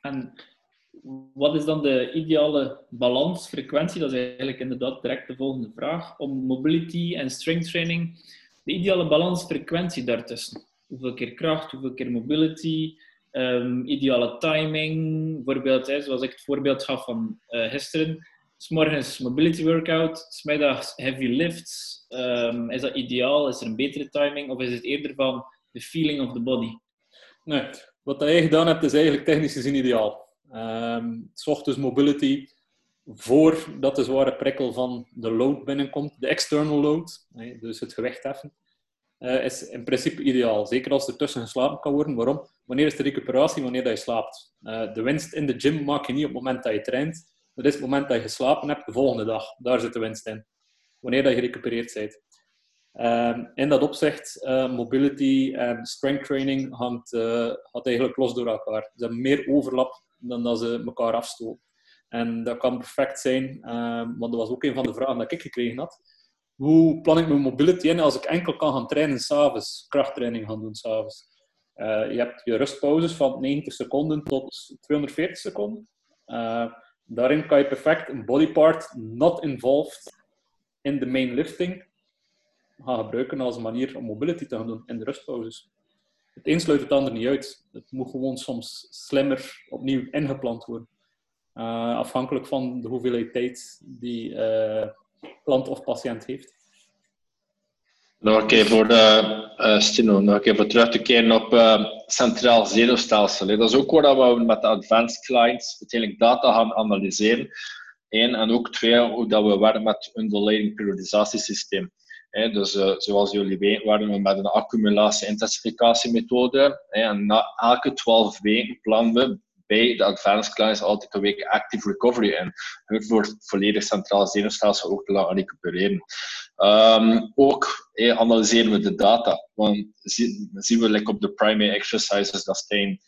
En wat is dan de ideale balansfrequentie? Dat is eigenlijk inderdaad direct de volgende vraag. Om mobility en strength training, de ideale balansfrequentie daartussen. Hoeveel keer kracht, hoeveel keer mobility, um, ideale timing. Bijvoorbeeld, hè, zoals ik het voorbeeld gaf van uh, gisteren. morgens mobility workout, smiddags heavy lifts. Um, is dat ideaal? Is er een betere timing? Of is het eerder van the feeling of the body? Nee, wat je gedaan hebt is eigenlijk technisch gezien ideaal. Um, s ochtends mobility voordat de zware prikkel van de load binnenkomt, de external load, dus het gewicht heffen, uh, is in principe ideaal. Zeker als er tussen geslapen kan worden. Waarom? Wanneer is de recuperatie? Wanneer dat je slaapt. Uh, de winst in de gym maak je niet op het moment dat je traint. Dat is het moment dat je geslapen hebt, de volgende dag. Daar zit de winst in. Wanneer dat je gerecupereerd bent. Um, in dat opzicht, uh, mobility en strength training hangt, gaat eigenlijk los door elkaar. Ze hebben meer overlap dan dat ze elkaar afstoten. En dat kan perfect zijn, um, want dat was ook een van de vragen dat ik gekregen had. Hoe plan ik mijn mobility in als ik enkel kan gaan trainen s'avonds, krachttraining gaan doen s'avonds? Uh, je hebt je rustpauzes van 90 seconden tot 240 seconden. daarin kan je perfect een bodypart not involved in the main lifting gaan gebruiken als een manier om mobility te gaan doen in de rustpauzes. Het een sluit het ander niet uit. Het moet gewoon soms slimmer opnieuw ingepland worden. Uh, afhankelijk van de hoeveelheid tijd die uh, klant of patiënt heeft. Nog een keer voor uh, uh, Stino, nog een keer voor terug te keren op centraal zenuwstelsel. Dat is ook waar we met de advanced clients uiteindelijk data gaan analyseren. Eén, en ook twee, hoe dat we werken met een undulating periodisatiesysteem dus uh, zoals jullie weten, waren we met een accumulatie-intensificatiemethode. en na elke 12 weken plannen we bij de advanced clients altijd een week active recovery in. Het volledig centraal zenuwstelsel ook te laten recupereren. Um, ook analyseren we de data. Want zien we like, op de primary exercises dat Stijn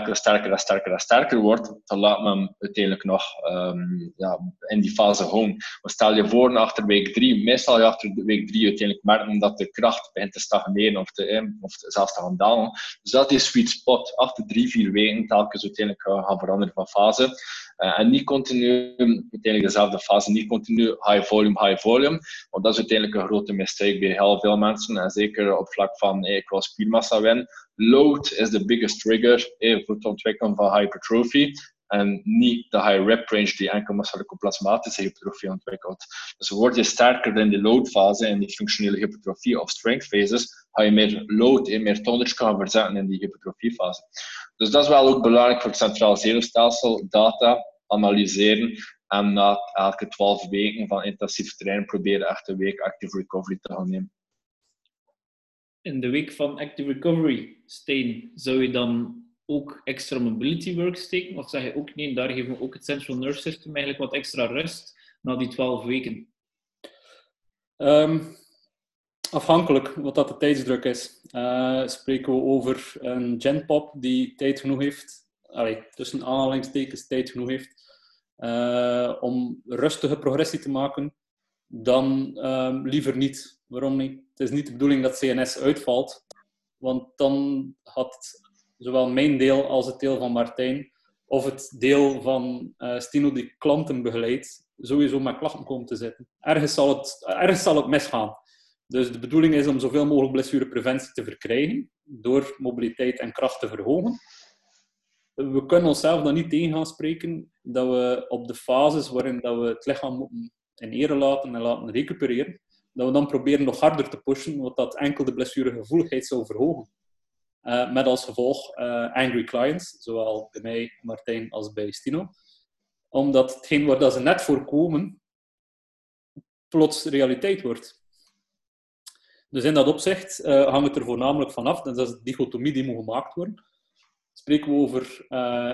sterker sterker en sterker wordt, dan laat men uiteindelijk nog um, ja, in die fase houden. Maar stel je voor, achter week drie, meestal je achter week drie uiteindelijk merken dat de kracht begint te stagneren of, te, of zelfs te gaan dalen. Dus dat is sweet spot. Achter drie, vier weken telkens uiteindelijk gaan veranderen van fase. Uh, en niet continu, uiteindelijk dezelfde fase, niet continu high volume, high volume. Want dat is uiteindelijk een grote mistake bij heel veel mensen. En zeker op vlak van, hey, ik wil spiermassa winnen load is the biggest trigger eh, voor het ontwikkelen van hypertrophy. En niet de high rep range die enkel musculoplasmatische hypertrofie ontwikkelt. Dus word je sterker in de loadfase, in die functionele hypertrofie of strength phases, ga je meer load, in meer tonnage gaan verzetten in die hypertrofiefase. Dus dat is wel ook belangrijk voor het centraal zenuwstelsel, data analyseren en na elke 12 weken van intensief trainen proberen echt een week active recovery te gaan nemen in de week van Active Recovery, Steen, zou je dan ook extra mobility work steken? Of zeg je ook nee, daar geven we ook het central nerve system eigenlijk wat extra rust na die 12 weken? Um, afhankelijk wat dat de tijdsdruk is. Uh, spreken we over een genpop die tijd genoeg heeft, tussen aanhalingstekens tijd genoeg heeft, uh, om rustige progressie te maken, dan um, liever niet. Waarom niet? Het is niet de bedoeling dat CNS uitvalt, want dan had zowel mijn deel als het deel van Martijn, of het deel van uh, Stino die klanten begeleidt, sowieso met klachten komen te zitten. Ergens zal het, ergens zal het misgaan. Dus de bedoeling is om zoveel mogelijk blessurepreventie te verkrijgen door mobiliteit en kracht te verhogen. We kunnen onszelf dan niet tegen gaan spreken dat we op de fases waarin dat we het lichaam moeten in ere laten en laten recupereren, dat we dan proberen nog harder te pushen, wat dat enkel de blessuregevoeligheid zou verhogen. Uh, met als gevolg uh, angry clients, zowel bij mij, Martijn, als bij Stino. Omdat hetgeen waar dat ze net voorkomen, plots realiteit wordt. Dus in dat opzicht uh, hangt het er voornamelijk vanaf, en dat is de dichotomie die moet gemaakt worden. Spreken we over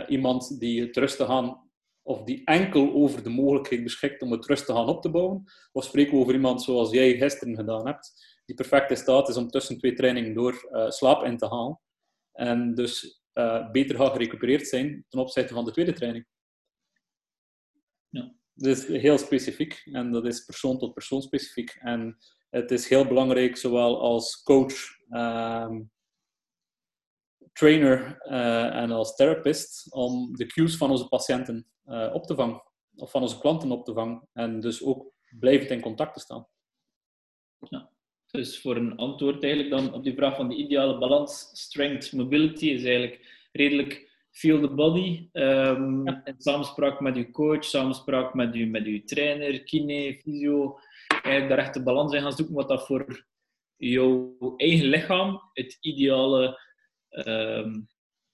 iemand die het rustig aan of die enkel over de mogelijkheid beschikt om het rust te gaan op te bouwen? Of spreken we over iemand zoals jij gisteren gedaan hebt, die perfect in staat is om tussen twee trainingen door uh, slaap in te halen. En dus uh, beter gaat gerecupereerd zijn ten opzichte van de tweede training. Ja. Dat is heel specifiek en dat is persoon tot persoon specifiek. En het is heel belangrijk, zowel als coach, um, trainer uh, en als therapist, om de cues van onze patiënten uh, op te vangen. Of van onze klanten op te vangen. En dus ook blijvend in contact te staan. Ja. Dus voor een antwoord eigenlijk dan op die vraag van de ideale balans, strength, mobility, is eigenlijk redelijk feel the body. Um, ja. Samenspraak met uw coach, samenspraak met uw, met uw trainer, kine, fysio. Eigenlijk daar echt de balans in gaan zoeken wat dat voor jouw eigen lichaam het ideale,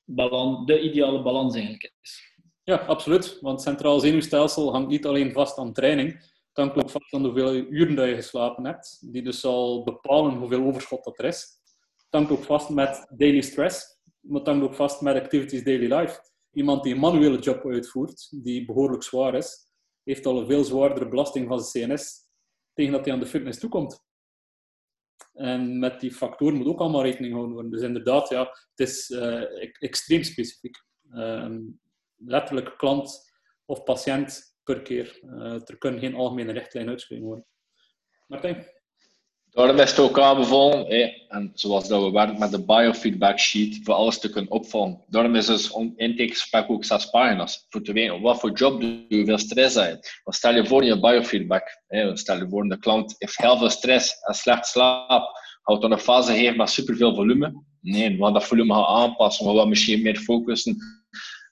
balans, de ideale balans eigenlijk is. Ja, absoluut. Want het centraal zenuwstelsel hangt niet alleen vast aan training, het hangt ook vast aan hoeveel uren dat je geslapen hebt, die dus zal bepalen hoeveel overschot dat er is. Het hangt ook vast met daily stress, maar het hangt ook vast met activities daily life. Iemand die een manuele job uitvoert, die behoorlijk zwaar is, heeft al een veel zwaardere belasting van zijn CNS tegen dat hij aan de fitness toekomt. En met die factoren moet ook allemaal rekening gehouden worden. Dus inderdaad, ja, het is uh, extreem specifiek. Uh, letterlijk klant of patiënt per keer. Uh, er kunnen geen algemene richtlijnen uitgeschreven worden. Martijn? Daarom is het ook aanbevolen, en zoals dat we werken met de biofeedback sheet, voor alles te kunnen opvolgen. Daarom is dus intakegesprek ook zes pagina's. Voor te weten wat voor job doe je, hoeveel stress heb. Stel je voor in je biofeedback. Stel je voor, de klant heeft heel veel stress en slecht slaap. Houdt dan een fase geven met superveel volume? Nee, gaan dat volume gaan aanpassen. We gaan misschien meer focussen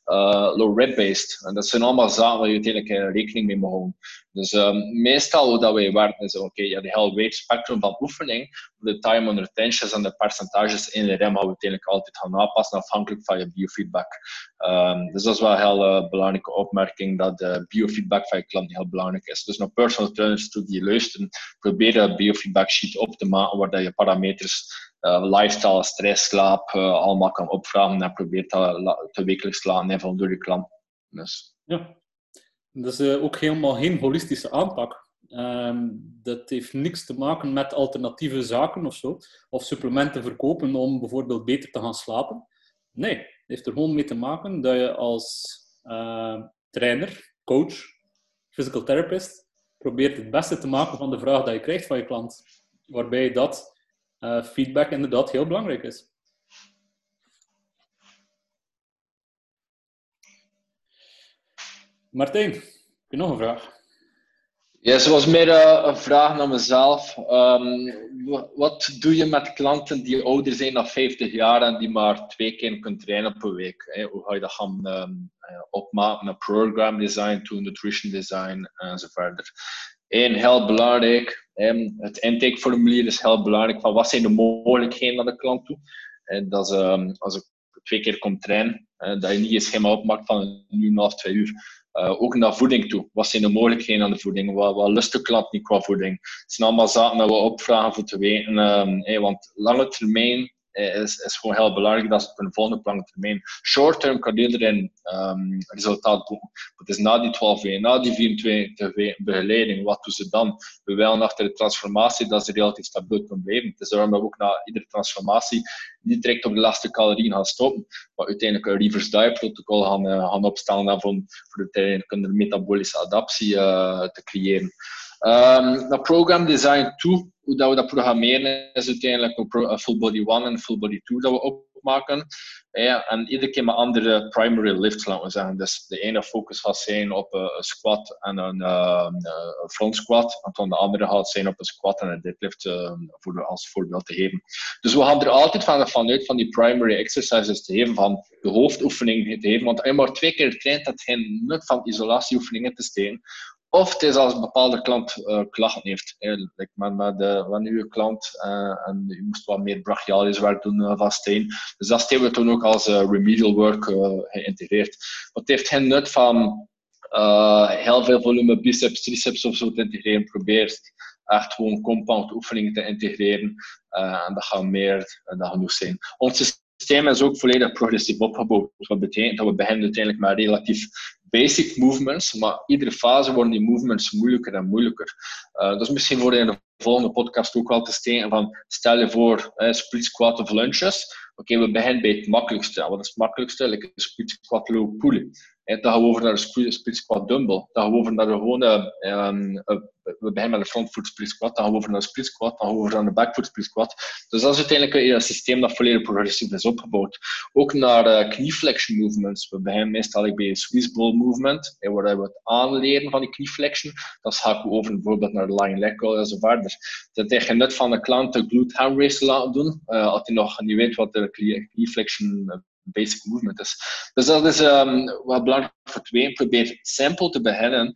uh, low rate based. En dat zijn allemaal zaken waar je uiteindelijk uh, rekening mee moet houden. Dus um, meestal hoe dat wij werken is, oké, okay, hebt een heel breed spectrum van oefening. De time on retentions en de percentages in de rem gaan we uiteindelijk altijd gaan aanpassen afhankelijk van je biofeedback. Um, dus dat is wel een heel belangrijke opmerking, dat de biofeedback van je klant heel belangrijk is. Dus naar personal trainers toe die luisteren, probeer een biofeedback sheet op te maken waar dat je parameters uh, lifestyle, stress, slaap, uh, allemaal kan opvragen en probeert dat te wekelijks laten invullen door je klant. Dus. Ja, dat is uh, ook helemaal geen holistische aanpak. Um, dat heeft niks te maken met alternatieve zaken of zo, of supplementen verkopen om bijvoorbeeld beter te gaan slapen. Nee, het heeft er gewoon mee te maken dat je als trainer, coach, physical therapist probeert het beste te maken van de vraag die je krijgt van je klant. Waarbij dat uh, feedback inderdaad heel belangrijk is. Martijn, heb je nog een vraag? Ja, zoals meer uh, een vraag naar mezelf. Um, wat doe je met klanten die ouder zijn dan 50 jaar en die maar twee keer kunnen trainen per week? Hoe ga je dat gaan um, opmaken naar program design, nutrition design enzovoort? Eén, heel belangrijk, het intakeformulier is heel belangrijk. Van wat zijn de mogelijkheden naar de klant toe? En dat is, um, als ik twee keer kom trainen, dat je niet een schema opmaakt van nu na twee uur. Uh, ook naar voeding toe. Wat zijn de mogelijkheden aan de voeding? Wat, wat lust de klant niet qua voeding? Het zijn allemaal zaken dat we opvragen voor te weten. Um, want lange termijn eh, is, is gewoon heel belangrijk dat ze op een volgende lange termijn. Short term kan iedereen um, resultaat boeken. Het is na die 12 weken, na die 24 weken begeleiding, wat doen ze dan? We willen achter de transformatie dat ze relatief stabiel kunnen blijven. Het is daarom we ook na iedere transformatie niet direct op de laatste calorieën gaan stoppen, maar uiteindelijk een reverse diet protocol gaan, uh, gaan opstellen voor, voor uiteindelijk een metabolische adaptie uh, te creëren. Um, naar program design toe, hoe dat we dat programmeren, is uiteindelijk een full body 1 en full body 2 dat we opmaken. Ja, en iedere keer met andere primary lifts, laten we zeggen. Dus de ene focus gaat zijn op een squat en een, een front squat, en dan de andere gaat zijn op een squat en een deadlift, uh, voor, als voorbeeld te geven. Dus we gaan er altijd van, vanuit van die primary exercises te geven, van de hoofdoefening te geven, want als je maar twee keer traint, dat geen nut van isolatieoefeningen te steken. Of het is als een bepaalde klant uh, klachten heeft. Like met, met, uw klant uh, en u moest wat meer brachialisch werk doen uh, van steen. Dus dat hebben we toen ook als remedial work geïntegreerd. Maar het heeft geen nut van heel veel volume biceps, triceps of zo te integreren. Probeer echt gewoon compound oefeningen te integreren. en dat gaat meer dan genoeg zijn. Ons systeem is ook volledig progressief opgebouwd. Wat betekent dat we beginnen uiteindelijk met relatief basic movements, maar iedere fase worden die movements moeilijker en moeilijker. Uh, dat is misschien voor in de volgende podcast ook wel te steken van, stel je voor, split squat of lunges. Oké, we beginnen bij het makkelijkste. Wat is het makkelijkste? Like split squat low pulley. En dan gaan we over naar een split squat dumbbell. Dan gaan we over naar de gewone, um, we beginnen met een front foot split squat, dan gaan we over naar een split squat, dan gaan we over naar een back foot split squat. Dus dat is uiteindelijk een systeem dat volledig progressief is opgebouwd. Ook naar uh, knieflexion movements. We beginnen meestal bij een Swiss ball movement, waar we het aanleren van die knieflexion. Dan gaan we over bijvoorbeeld naar de lying leg curl en zo verder. Dat is van de klant de glute ham race te laten doen, uh, als hij nog niet weet wat de knieflexion basic movement is. Dus dat is um, wat belangrijk voor twee. Probeer simpel te beginnen.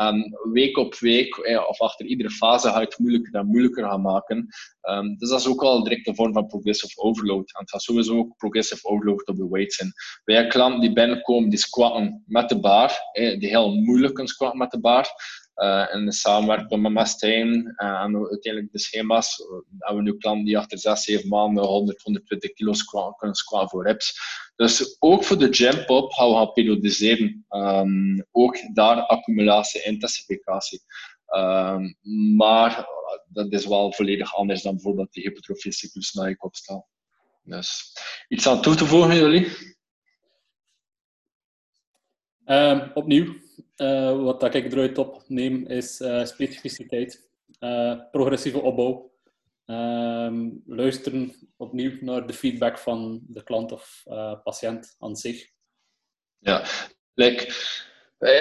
Um, week op week eh, of achter iedere fase ga het moeilijker en moeilijker gaan maken. Um, dus dat is ook wel direct een vorm van progressive overload. En het gaat sowieso ook progressive overload op de weights zijn. Wij hebben klanten die binnenkomen die squatten met de bar, eh, die heel moeilijk kunnen squatten met de bar. Uh, en de samenwerking met Mastijn uh, en uiteindelijk de schema's. Hebben we nu klanten die achter 6, 7 maanden 100, 120 kilo kunnen squatten voor reps. Dus ook voor de jump up gaan we gaan periodiseren. Um, ook daar accumulatie, intensificatie. Um, maar dat is wel volledig anders dan bijvoorbeeld de hypertrofie cyclus naar ik. Dus iets aan toe te voegen, jullie? Um, opnieuw, uh, wat ik eruit opneem is uh, specificiteit, uh, progressieve opbouw, um, luisteren opnieuw naar de feedback van de klant of patiënt aan zich. Ja,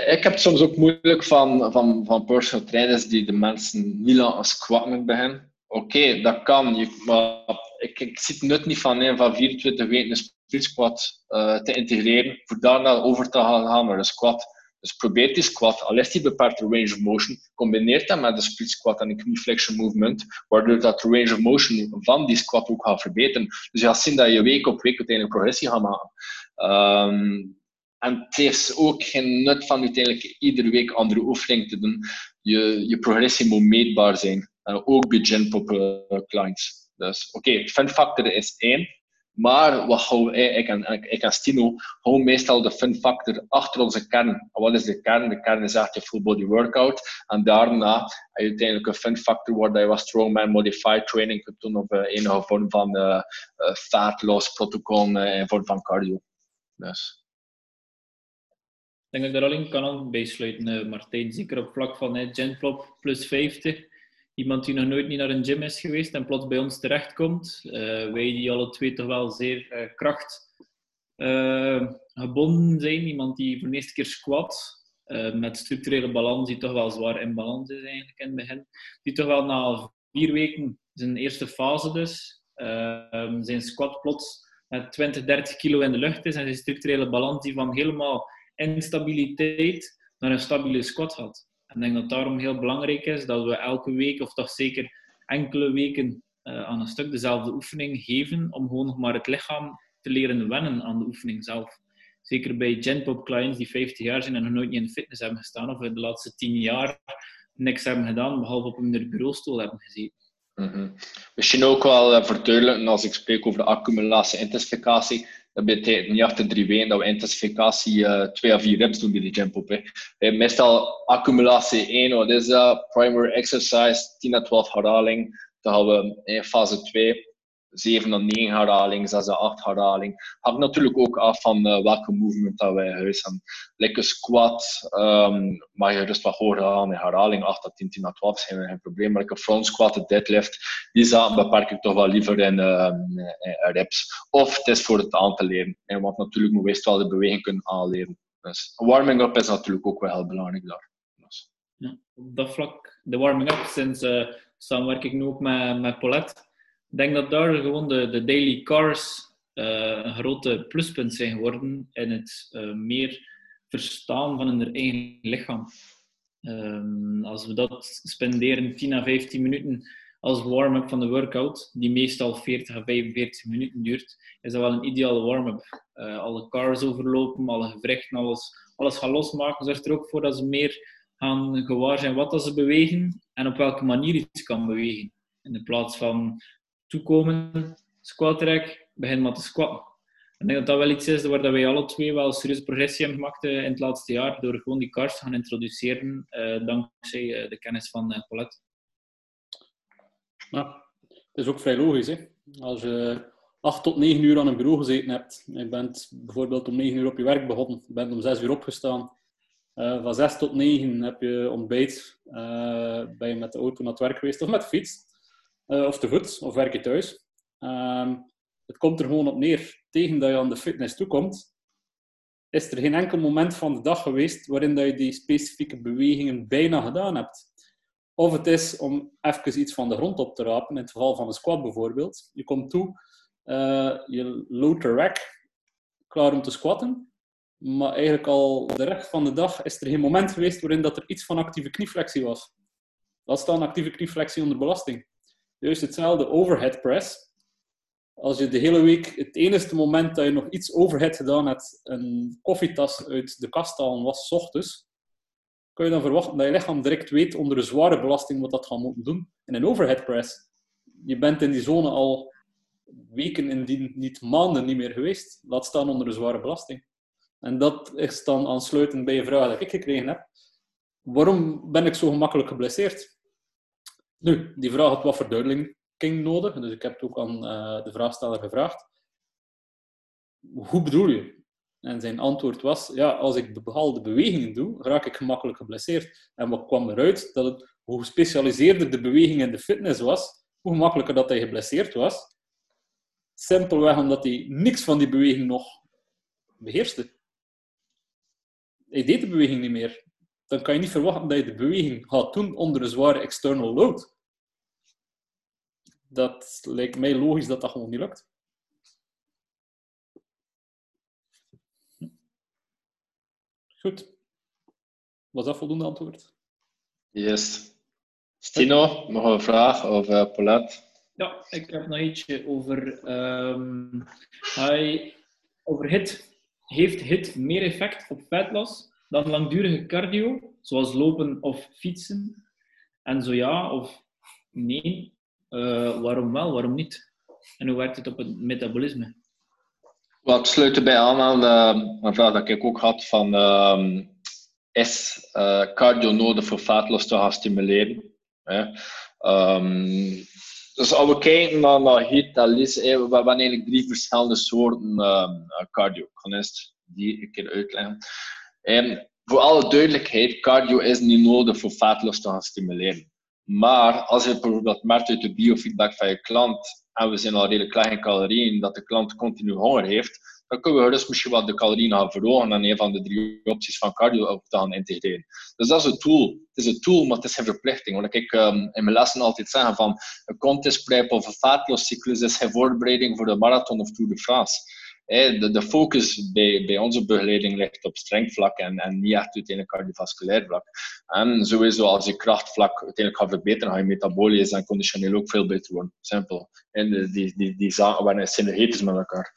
ik heb soms ook moeilijk van, van, van personal trainers die de mensen niet laten squatten bij hen. Oké, dat kan, je, maar ik, ik nut niet van een van 24 weken een squat te integreren, voor daarna over te gaan naar een squat. Dus probeer die squat, al is die beperkte range of motion, combineer dat met de split squat en de knee flexion movement, waardoor dat range of motion van die squat ook gaat verbeteren. Dus je gaat zien dat je week op week uiteindelijk progressie gaat maken. Um, en het is ook geen nut van uiteindelijk iedere week andere oefeningen te doen. Je, je progressie moet meetbaar zijn. Ook bij Genpop uh, clients. Dus oké, okay, fun factor is één. Maar wat hou ik en, ik en Stino houden meestal de fun factor achter onze kern. wat is de kern? De kern is echt je full body workout. En daarna heb uiteindelijk een fun factor waar je wat strongman modified training kunt doen of uh, enige vorm van uh, fat loss protocol in vorm van cardio. Dus. Ik denk dat ik daar alleen kan bijsluiten, Martijn. Zeker op vlak van Genflop plus 50 iemand die nog nooit niet naar een gym is geweest en plots bij ons terechtkomt. Uh, wij die alle twee toch wel zeer uh, kracht uh, gebonden zijn. Iemand die voor de eerste keer squat. met structurele balans die toch wel zwaar in balans is eigenlijk in het begin. Die toch wel na vier weken zijn eerste fase dus. zijn squat plots met 20, 30 kilo in de lucht is en zijn structurele balans die van helemaal instabiliteit naar een stabiele squat had. En ik denk dat daarom heel belangrijk is dat we elke week, of toch zeker enkele weken, uh, aan een stuk dezelfde oefening geven, om gewoon nog maar het lichaam te leren wennen aan de oefening zelf. Zeker bij Genpop clients die 50 jaar zijn en nog nooit in de fitness hebben gestaan, of in de laatste 10 jaar niks hebben gedaan, behalve op hun bureaustoel hebben gezeten. -hmm. Misschien ook wel uh, verduidelijken als ik spreek over de accumulatie-intensificatie dat betekent niet achter drie weken dat we intensificatie uh, twee à vier reps doen bij die jump op. Hè. Meestal accumulatie 1, wat is dat? Primary exercise, 10 à 12 herhaling. Dan gaan we in fase 2 7 à 9 herhaling, 6 à 8 herhaling. Hangt natuurlijk ook af van uh, welke movement dat wij huis hebben. Lekker squat, um, mag je dus wat hoger in herhaling, 8 à 10, 10 à 12 zijn geen probleem. Maar lekker front squat, de deadlift, die zaken beperk ik toch wel liever in, uh, reps. Of het is voor het aan te leren. En want natuurlijk moet je wel de beweging kunnen aanleren. Dus warming-up is natuurlijk ook wel heel belangrijk daar. Dus. Ja, op dat vlak, de warming-up, sinds uh, samenwerk ik nu ook met, met ik denk dat daar gewoon de, de daily cars uh, een grote pluspunt zijn geworden in het uh, meer verstaan van hun eigen lichaam. Um, als we dat spenderen 10 à 15 minuten als warm-up van de workout, die meestal 40 à 45 minuten duurt, is dat wel een ideale warm-up. Uh, alle cars overlopen, alle gewrichten, alles, alles gaan losmaken, zorgt er ook voor dat ze meer gaan gewaar zijn wat dat ze bewegen en op welke manier iets kan bewegen. In plaats van toekomen, squat rack, begin maar te squatten. Ik denk dat dat wel iets is waar wij alle twee wel serieuze progressie hebben gemaakt in het laatste jaar, door gewoon die cars te gaan introduceren, dankzij de kennis van Paulette. Ja, het is ook vrij logisch. Hè? Als je acht tot negen uur aan een bureau gezeten hebt, je bent bijvoorbeeld om negen uur op je werk begonnen, bent om zes uur opgestaan, van zes tot negen heb je ontbijt, ben je met de auto naar het werk geweest of met de fiets, uh, of te voet, of werk je thuis. Um, het komt er gewoon op neer, tegen dat je aan de fitness toekomt, is er geen enkel moment van de dag geweest waarin dat je die specifieke bewegingen bijna gedaan hebt. Of het is om even iets van de grond op te rapen, in het geval van een squat bijvoorbeeld. Je komt toe, uh, je load the rack, klaar om te squatten. Maar eigenlijk al de rest van de dag is er geen moment geweest waarin dat er iets van actieve knieflexie was. Dat staat actieve knieflexie onder belasting. Juist hetzelfde overhead press. Als je de hele week, het enige moment dat je nog iets overhead gedaan hebt, een koffietas uit de kast halen was, s ochtends, kun je dan verwachten dat je lichaam direct weet onder een zware belasting wat dat gaat moeten doen. In een overhead press, je bent in die zone al weken, indien niet maanden, niet meer geweest. Laat staan onder een zware belasting. En dat is dan aansluitend bij je vraag die ik gekregen heb. Waarom ben ik zo gemakkelijk geblesseerd? Nu, die vraag had wat verduidelijking nodig, dus ik heb het ook aan uh, de vraagsteller gevraagd. Hoe bedoel je? En zijn antwoord was, ja, als ik bepaalde bewegingen doe, raak ik gemakkelijk geblesseerd. En wat kwam eruit? Dat het, hoe gespecialiseerder de beweging in de fitness was, hoe gemakkelijker dat hij geblesseerd was. Simpelweg omdat hij niks van die beweging nog beheerste. Hij deed de beweging niet meer. Dan kan je niet verwachten dat je de beweging gaat doen onder een zware external load. Dat lijkt mij logisch dat dat gewoon niet lukt. Goed. Was dat voldoende antwoord? Yes. Stino, nog een vraag over uh, Paulette? Ja, ik heb nog eentje over, um, hij, over HIT. Heeft HIT meer effect op vetloss dan langdurige cardio, zoals lopen of fietsen? En zo ja of nee, uh, waarom wel, waarom niet? En hoe werkt het op het metabolisme? Wel, ik sluit erbij aan aan de, een vraag dat ik ook had van uh, is uh, cardio nodig voor vetloos te gaan stimuleren? Um, dus als we kijken naar, naar HIIT, dat is, we hebben eigenlijk drie verschillende soorten cardio. Ik die een keer uitleggen. En voor alle duidelijkheid, cardio is niet nodig voor vetloos te gaan stimuleren. Maar als je bijvoorbeeld merkt uit de biofeedback van je klant en we zijn al redelijk klein in calorieën, dat de klant continu honger heeft, dan kunnen we dus misschien wat de calorieën gaan verhogen en een van de drie opties van cardio te gaan integreren. Dus dat is een tool. Het is een tool, maar het is geen verplichting. Want ik um, in mijn lessen altijd zeggen van een contest prep of een vaatlooscyclus is geen voorbereiding voor de marathon of Tour de France de, de focus bij, bij onze begeleiding ligt op strengvlak en, en niet echt uiteindelijk cardiovasculair vlak. En sowieso als je krachtvlak uiteindelijk gaat verbeteren, ga je metabolisch en conditioneel ook veel beter worden. Simpel. En de, die, die, die zaken waren synergetisch met elkaar.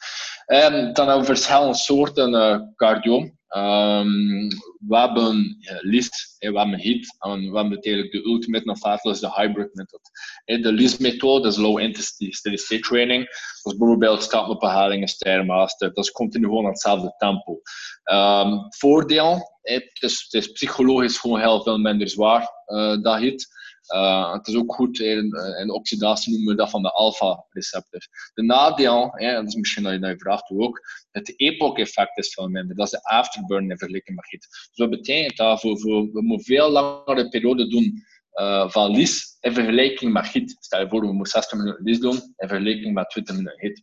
Dan hebben we verschillende soorten uh, cardio. Um, we hebben ja, LIS, we hebben HIT en we hebben eigenlijk de Ultimate Novatless, de Hybrid Method. De LIS-methode is Low Intensity Steady State Training. Is bijvoorbeeld stappen op herhalingen, Stairmaster. Dat is continu gewoon aan hetzelfde tempo. Um, voordeel, het is, het is psychologisch gewoon heel veel minder zwaar, uh, dat HIT. Uh, het is ook goed, in, in oxidatie noemen we dat van de alpha-receptor. De nadeel, dat is misschien dat je, dat vraagt ook, het epoch-effect is veel minder. Dat is de afterburn in vergelijking met heat. Dus dat betekent dat we moeten veel langere periode doen uh, van lies in vergelijking met heat. Stel je voor, we moeten 60 minuten lies doen in vergelijking met 20 minuten heat.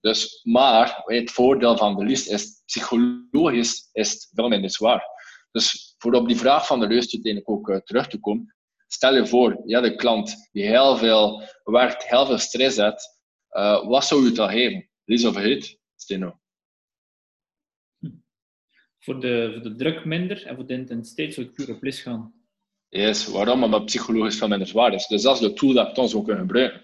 Dus, maar het voordeel van de lies is, psychologisch is het veel minder zwaar. Dus voor op die vraag van de rust uiteindelijk ook terug te komen, Stel je voor, ja, de klant die heel veel werkt, heel veel stress heeft, uh, wat zou je dan geven? Lies of heet, Steno? Voor de, voor de druk minder en voor de intensiteit zou ik puur op gaan. Yes, waarom? Omdat psychologisch veel minder zwaar is. Dus dat is de tool dat ik dan zou kunnen gebruiken.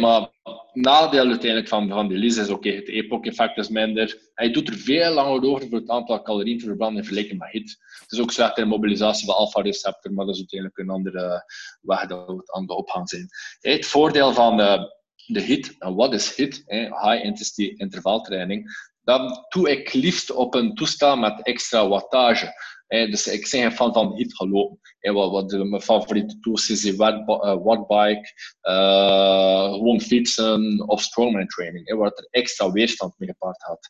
Maar nadeel uiteindelijk van, van die lease is oké, het epoch-effect is minder. Hij doet er veel langer over voor het aantal calorieën te verbranden in vergelijking met HIT. Het is ook slechter in mobilisatie van alpha-receptor, maar dat is uiteindelijk een andere weg dat we aan de opgang zijn. Het voordeel van de, de HIT, en wat is HIT? High Intensity Intervaltraining. dat doe ik liefst op een toestel met extra wattage. Dus ik ben geen fan van hit gelopen. wat, wat mijn favoriete tools is, die wattbike, uh, gewoon fietsen of strongman training, het er extra weerstand mee gepaard had.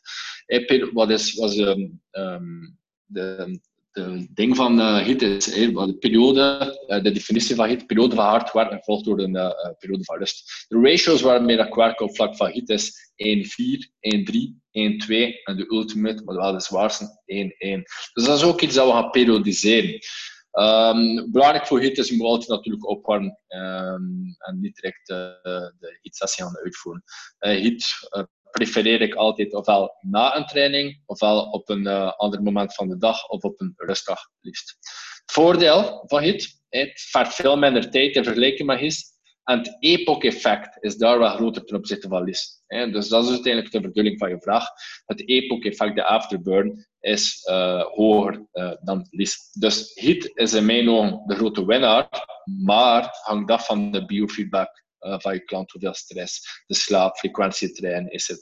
wat is, was um, de, de ding van uh, HIT is de periode, uh, de definitie van HIT, periode van hard werken gevolgd door een uh, periode van rust. De ratios waarmee dat werk op vlak van HIT is 1-4, 1-3, 1-2 en de ultimate, maar wel de zwaarste, 1-1. Dus dat is ook iets dat we gaan periodiseren. Um, belangrijk voor HIT is, je moet altijd natuurlijk opwarmen um, en niet direct de HIT-sessie gaan uitvoeren. HIT prefereer ik altijd ofwel na een training, ofwel op een uh, ander moment van de dag of op een rustdag liefst. Het voordeel van HIT, het veel minder tijd in vergelijking met HIT. En het epoch-effect is daar wel groter ten opzichte van LIS. Dus dat is uiteindelijk de bedoeling van je vraag. Het epoch-effect, de afterburn, is uh, hoger uh, dan LIS. Dus HIT is in mijn ogen de grote winnaar, maar hangt af van de biofeedback van je klant, hoeveel stress, de slaap, frequentie trainen, etc.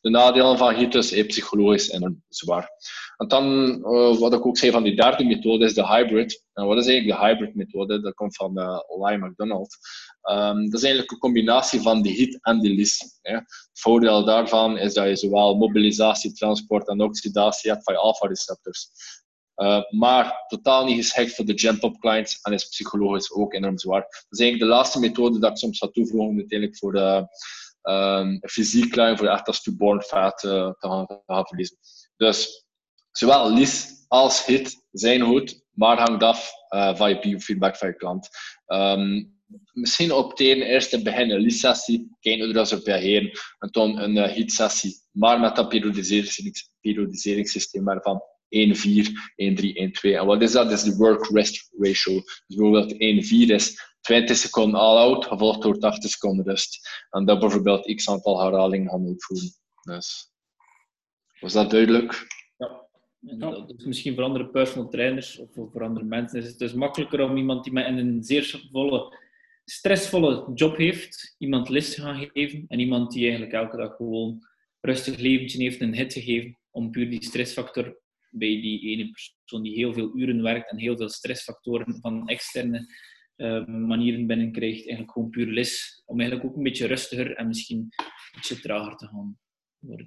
De nadelen van HIT is psychologisch enorm zwaar. En dan, uh, wat ik ook zei van die derde methode, is de hybrid. En wat is eigenlijk de hybrid methode? Dat komt van uh, McDonald. Um, dat is eigenlijk een combinatie van de HIT en de LIS. Het voordeel daarvan is dat je zowel mobilisatie, transport en oxidatie hebt van je alpha-receptors. Uh, maar totaal niet geschikt voor de jump-up clients en is psychologisch ook enorm zwaar. Dat is eigenlijk de laatste methode dat ik soms ga toevoegen uiteindelijk voor de um, fysiek client, voor echt als uh, te, gaan, te verliezen. Dus zowel LIS als HIT zijn goed, maar hangt af uh, van je biofeedback van je klant. Um, misschien opteren eerst te beginnen een LIS-sessie, kijken hoe dat ze reageren, en dan een HIT-sessie, maar met dat periodiseringssysteem waarvan 1, 4, 1, 3, 1, 2. En wat is dat? Dat is de work-rest ratio. Dus bijvoorbeeld 1, 4 is 20 seconden all-out, gevolgd door 80 seconden rust. En dat bijvoorbeeld x aantal herhalingen gaan uitvoeren. Dus, was dat duidelijk? Ja. Dus misschien voor andere personal trainers of voor andere mensen is het dus makkelijker om iemand die met een zeer volle, stressvolle job heeft, iemand les te gaan geven en iemand die eigenlijk elke dag gewoon rustig leventje heeft een hit te geven om puur die stressfactor bij die ene persoon die heel veel uren werkt en heel veel stressfactoren van externe uh, manieren binnenkrijgt, eigenlijk gewoon puur les, om eigenlijk ook een beetje rustiger en misschien beetje trager te gaan worden.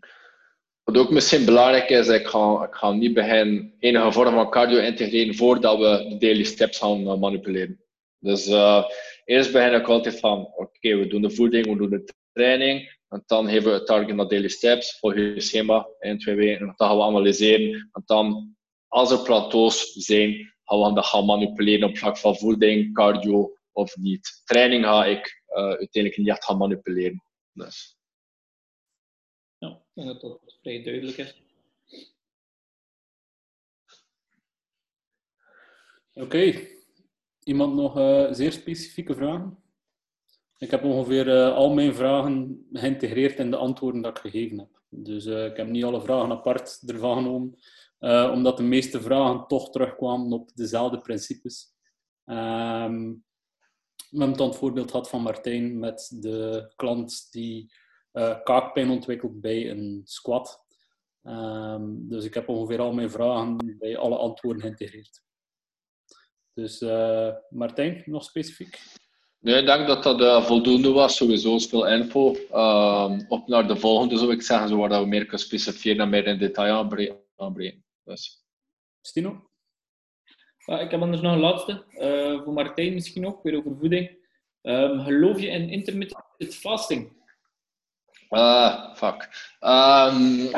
Wat ook misschien belangrijk is, ik ga, ik ga niet beginnen enige vorm van cardio integreren voordat we de daily steps gaan uh, manipuleren. Dus uh, eerst begin ik altijd van, oké, we doen de voeding, we doen de training, en dan hebben we het target naar daily steps, volg je schema in twee weken. En dan gaan we analyseren. En dan, als er plateaus zijn, gaan we dat gaan manipuleren op vlak van voeding, cardio of niet. Training ga ik uh, uiteindelijk niet echt gaan manipuleren. Dus. Ja, ik denk dat dat vrij duidelijk is. Oké. Okay. Iemand nog uh, zeer specifieke vragen? Ik heb ongeveer uh, al mijn vragen geïntegreerd in de antwoorden dat ik gegeven heb. Dus uh, ik heb niet alle vragen apart ervan genomen, uh, omdat de meeste vragen toch terugkwamen op dezelfde principes. Um, we hebben dan het voorbeeld gehad van Martijn met de klant die kaakpijn ontwikkelt bij een squat. Um, dus ik heb ongeveer al mijn vragen bij alle antwoorden geïntegreerd. Dus Martijn, nog specifiek? Nee, ik denk dat dat uh, voldoende was. Sowieso veel info. Uh, op naar de volgende zou ik zeggen, zo waar we meer kunnen specifieren en meer in detail aanbrengen. Dus. Stino? Uh, ik heb anders nog een laatste. Eh, voor Martijn misschien ook, weer over voeding. Um, geloof je in intermittent fasting? Ah, fuck. Um,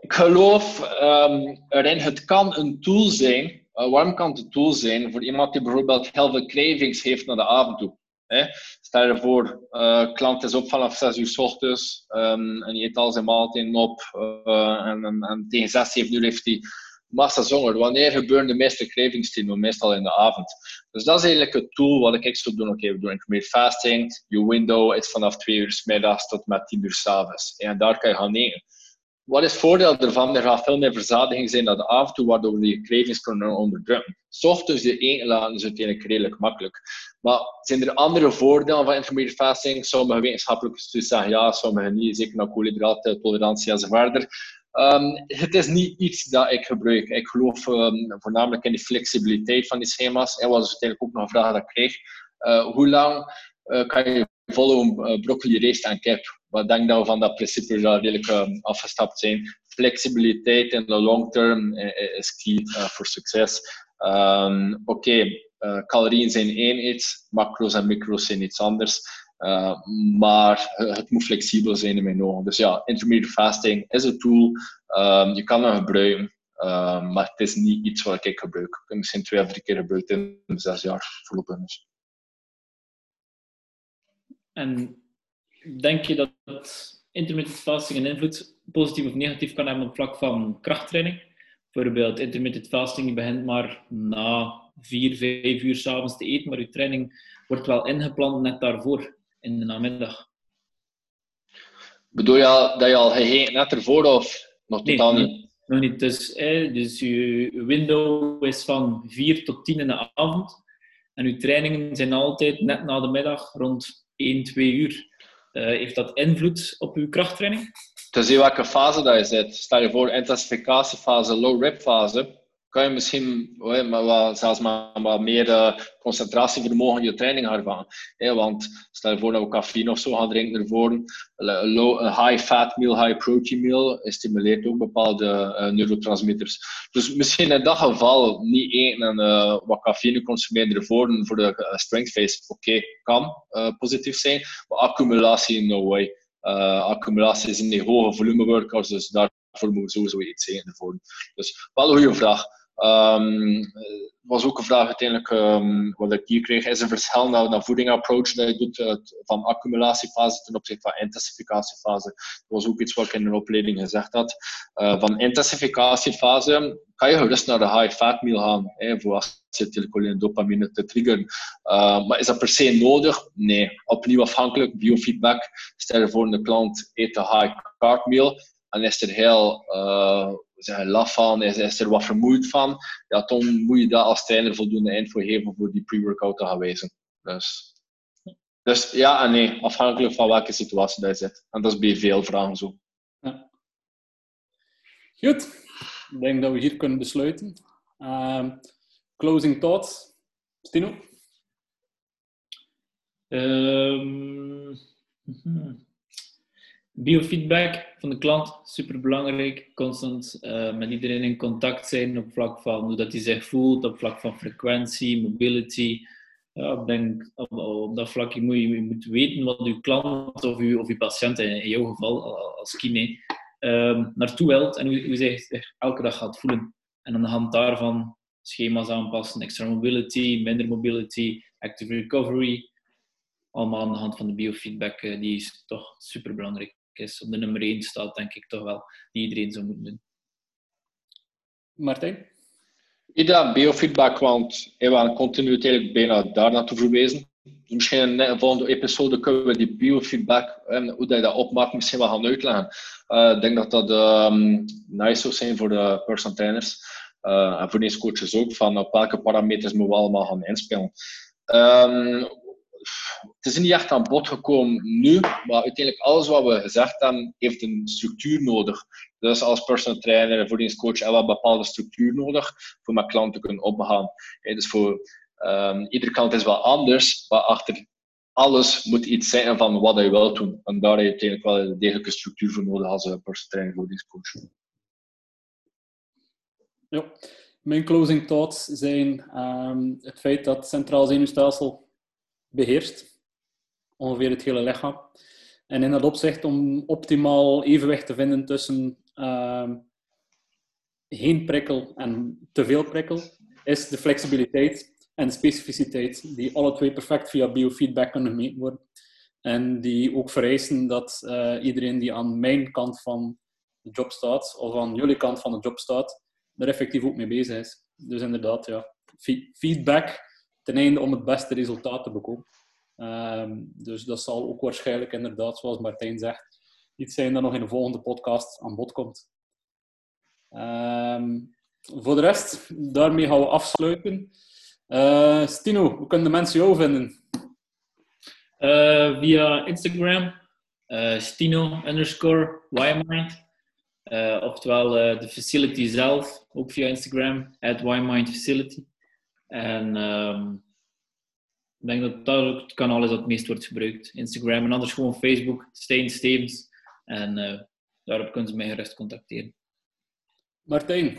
ik geloof um, erin, het kan een tool zijn uh, waarom kan het tool zijn voor iemand die bijvoorbeeld heel veel cravings heeft naar de avond toe? Hè? Stel je voor, uh, klant is op vanaf 6 uur s ochtends um, en die eet al zijn maaltijden op uh, en, en, en, tegen 6, 7 uur heeft hij massa honger. Wanneer gebeuren de meeste cravings die Meestal in de avond. Dus dat is eigenlijk het tool wat ik zou doen. Oké, okay, we doen intermittent fasting. Je window is vanaf 2 uur s middags tot met 10 uur s avonds. En daar kan je gaan eten. Wat is het voordeel ervan? Er gaat veel meer verzadiging zijn dan de avond toe, waardoor we die cravings kunnen onderdrukken. Ochtends de eten laten is uiteindelijk redelijk makkelijk. Maar zijn er andere voordelen van intermittent fasting? Sommige wetenschappelijke studies zeggen ja, sommige niet. Zeker naar koolhydraten, tolerantie enzovoort. Um, het is niet iets dat ik gebruik. Ik geloof um, voornamelijk in de flexibiliteit van die schema's. En was uiteindelijk ook nog een vraag dat ik kreeg. Uh, hoe lang uh, kan je volgen uh, broccoli, rijst en kip? Wat denk je van dat principe redelijk um, afgestapt zijn? Flexibiliteit in de long term is key voor succes. Oké, okay, calorieën zijn één iets, macro's en micro's zijn iets anders. Maar het moet flexibel zijn in mijn ogen. Dus ja, intermittent fasting is een tool. Um, je kan het gebruiken, maar het is niet iets wat ik gebruik. Ik heb misschien twee of drie keer gebruikt in zes jaar voorlopig. En denk je dat intermittent fasting een invloed, positief of negatief, kan hebben op vlak van krachttraining? Bijvoorbeeld intermittent fasting, je begint maar na vier, vijf uur s'avonds te eten, maar je training wordt wel ingepland net daarvoor in de namiddag. Bedoel je dat je al gegeten net ervoor of nog totaal niet? Nog niet. Dus, eh, dus je window is van 4 tot 10 in de avond. En uw trainingen zijn altijd net na de middag rond 1, 2 uur. Uh, heeft dat invloed op uw krachttraining? Dus in welke fase dat je zit. Stel je voor intensificatiefase, low rep fase kan je misschien maar wel, zelfs meer uh, concentratievermogen in je training. Hey, want stel je voor dat we cafeïne of zo gaan drinken ervoor. Een, low, high fat meal, high protein meal stimuleert ook bepaalde uh, neurotransmitters. Dus misschien in dat geval niet eten en uh, wat cafeïne consumeren ervoor voor de strength phase. Oké, kan positief zijn, maar accumulatie no way. accumulatie is in die hoge volume workouts, dus daarvoor moeten we sowieso iets eten ervoor. Dus wel een goede vraag. Um, was ook een vraag uiteindelijk um, wat ik hier kreeg. Is een verschil naar de voeding approach dat je doet uh, van accumulatiefase ten opzichte van intensificatiefase? Dat was ook iets wat ik in een opleiding gezegd had. Uh, van intensificatiefase kan je gerust naar de high fat meal gaan, hè, voor acetylcholine en dopamine te triggeren. Uh, maar is dat per se nodig? Nee. Opnieuw afhankelijk, biofeedback. Stel je voor een klant eet een high carb meal en is er heel zeggen, laf van, is, is er wat vermoeid van, ja, dan moet je daar als trainer voldoende info geven voor die pre-workout te gaan wijzen. Dus, dus ja en nee, afhankelijk van welke situatie dat je zit. En dat is bij veel vragen zo. Ja. Goed, ik denk dat we hier kunnen besluiten. Uh, closing thoughts, Stino? Um, Biofeedback van de klant, super belangrijk. Constant uh, met iedereen in contact zijn op vlak van hoe dat hij zich voelt, op vlak van frequentie, mobility. Ik denk op, dat vlak moet je, je moet weten wat uw klant of uw, of uw patiënt, in, jouw geval als kine, uh, naartoe wilt en hoe, hoe zich elke dag gaat voelen. En aan de hand daarvan schema's aanpassen, extra mobility, minder mobility, active recovery. Allemaal aan de hand van de biofeedback, uh, die is toch super belangrijk is op de nummer 1 staat, denk ik toch wel, die iedereen zou moeten doen. Martijn? Ja, biofeedback, want we hebben continu eigenlijk bijna daar naartoe verwezen. Dus misschien in de volgende episode kunnen we die biofeedback en hoe dat je dat opmaakt misschien wel gaan uitleggen. Uh, ik denk dat dat um, nice zou zijn voor de personal trainers uh, en voor deze coaches ook, van op welke parameters moeten we allemaal gaan inspelen. Um, het is niet echt aan bod gekomen nu, maar uiteindelijk alles wat we gezegd hebben, heeft een structuur nodig. Dus als personal trainer en voedingscoach hebben we een bepaalde structuur nodig voor mijn klant te kunnen opgaan. Dus voor um, iedere klant is wel anders, maar achter alles moet iets zijn van wat je wilt doen. En daar heb je uiteindelijk wel een degelijke structuur voor nodig als personal trainer en voedingscoach. Ja, mijn closing thoughts zijn um, het feit dat het centraal zenuwstelsel beheerst. Ongeveer het hele lichaam. En in dat opzicht om optimaal evenwicht te vinden tussen uh, geen prikkel en te veel prikkel, is de flexibiliteit en de specificiteit, die alle twee perfect via biofeedback kunnen gemeten worden. En die ook vereisen dat uh, iedereen die aan mijn kant van de job staat, of aan jullie kant van de job staat, er effectief ook mee bezig is. Dus inderdaad, ja, feedback ten einde om het beste resultaat te bekomen. Um, dus dat zal ook waarschijnlijk inderdaad, zoals Martijn zegt, iets zijn dat nog in de volgende podcast aan bod komt. Ehm, voor de rest, daarmee gaan we afsluiten. Uh, Stino, hoe kunnen de mensen jou vinden? Uh, via Instagram, uh, Stino underscore Ymind. oftewel de facility zelf, ook via Instagram, at Ymind Facility. En um, ik denk dat dat ook het kanaal is dat het meest wordt gebruikt. Instagram en anders gewoon Facebook, Steen Stevens. En daarop kunnen ze mij gerust contacteren. Martijn,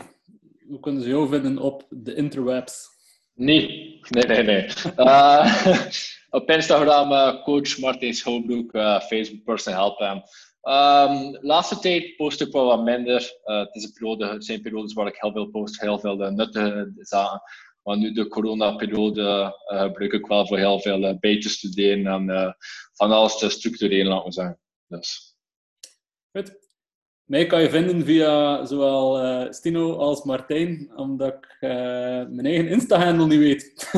hoe kunnen ze jou vinden op de interwebs? Nee, nee, nee, nee. Uh, op Instagram uh, coach Martijn Schouwbroek, uh, Facebook Person Help hem. Um, laatste tijd post ik wel wat minder. het, is een periode, het zijn periodes waar ik heel veel post, heel veel nuttige zaken. Maar nu de coronaperiode gebruik ik wel voor heel veel bij te studeren en van alles te structureren, laten we zeggen. Dus. Goed. Mij kan je vinden via zowel uh, Stino als Martijn, omdat ik uh, mijn eigen Insta-handle niet weet.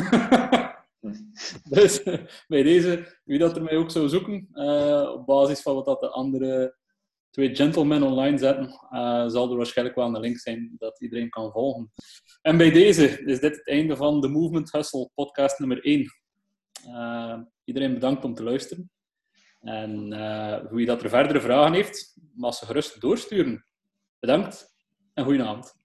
dus bij deze, wie dat er mij ook zou zoeken, uh, op basis van wat dat de andere twee gentlemen online zetten, zal er waarschijnlijk wel een link zijn dat iedereen kan volgen. En bij deze is dit het einde van de Movement Hustle podcast nummer 1. iedereen bedankt om te luisteren. En uh, wie dat er verdere vragen heeft, mag ze gerust doorsturen. Bedankt en goedenavond.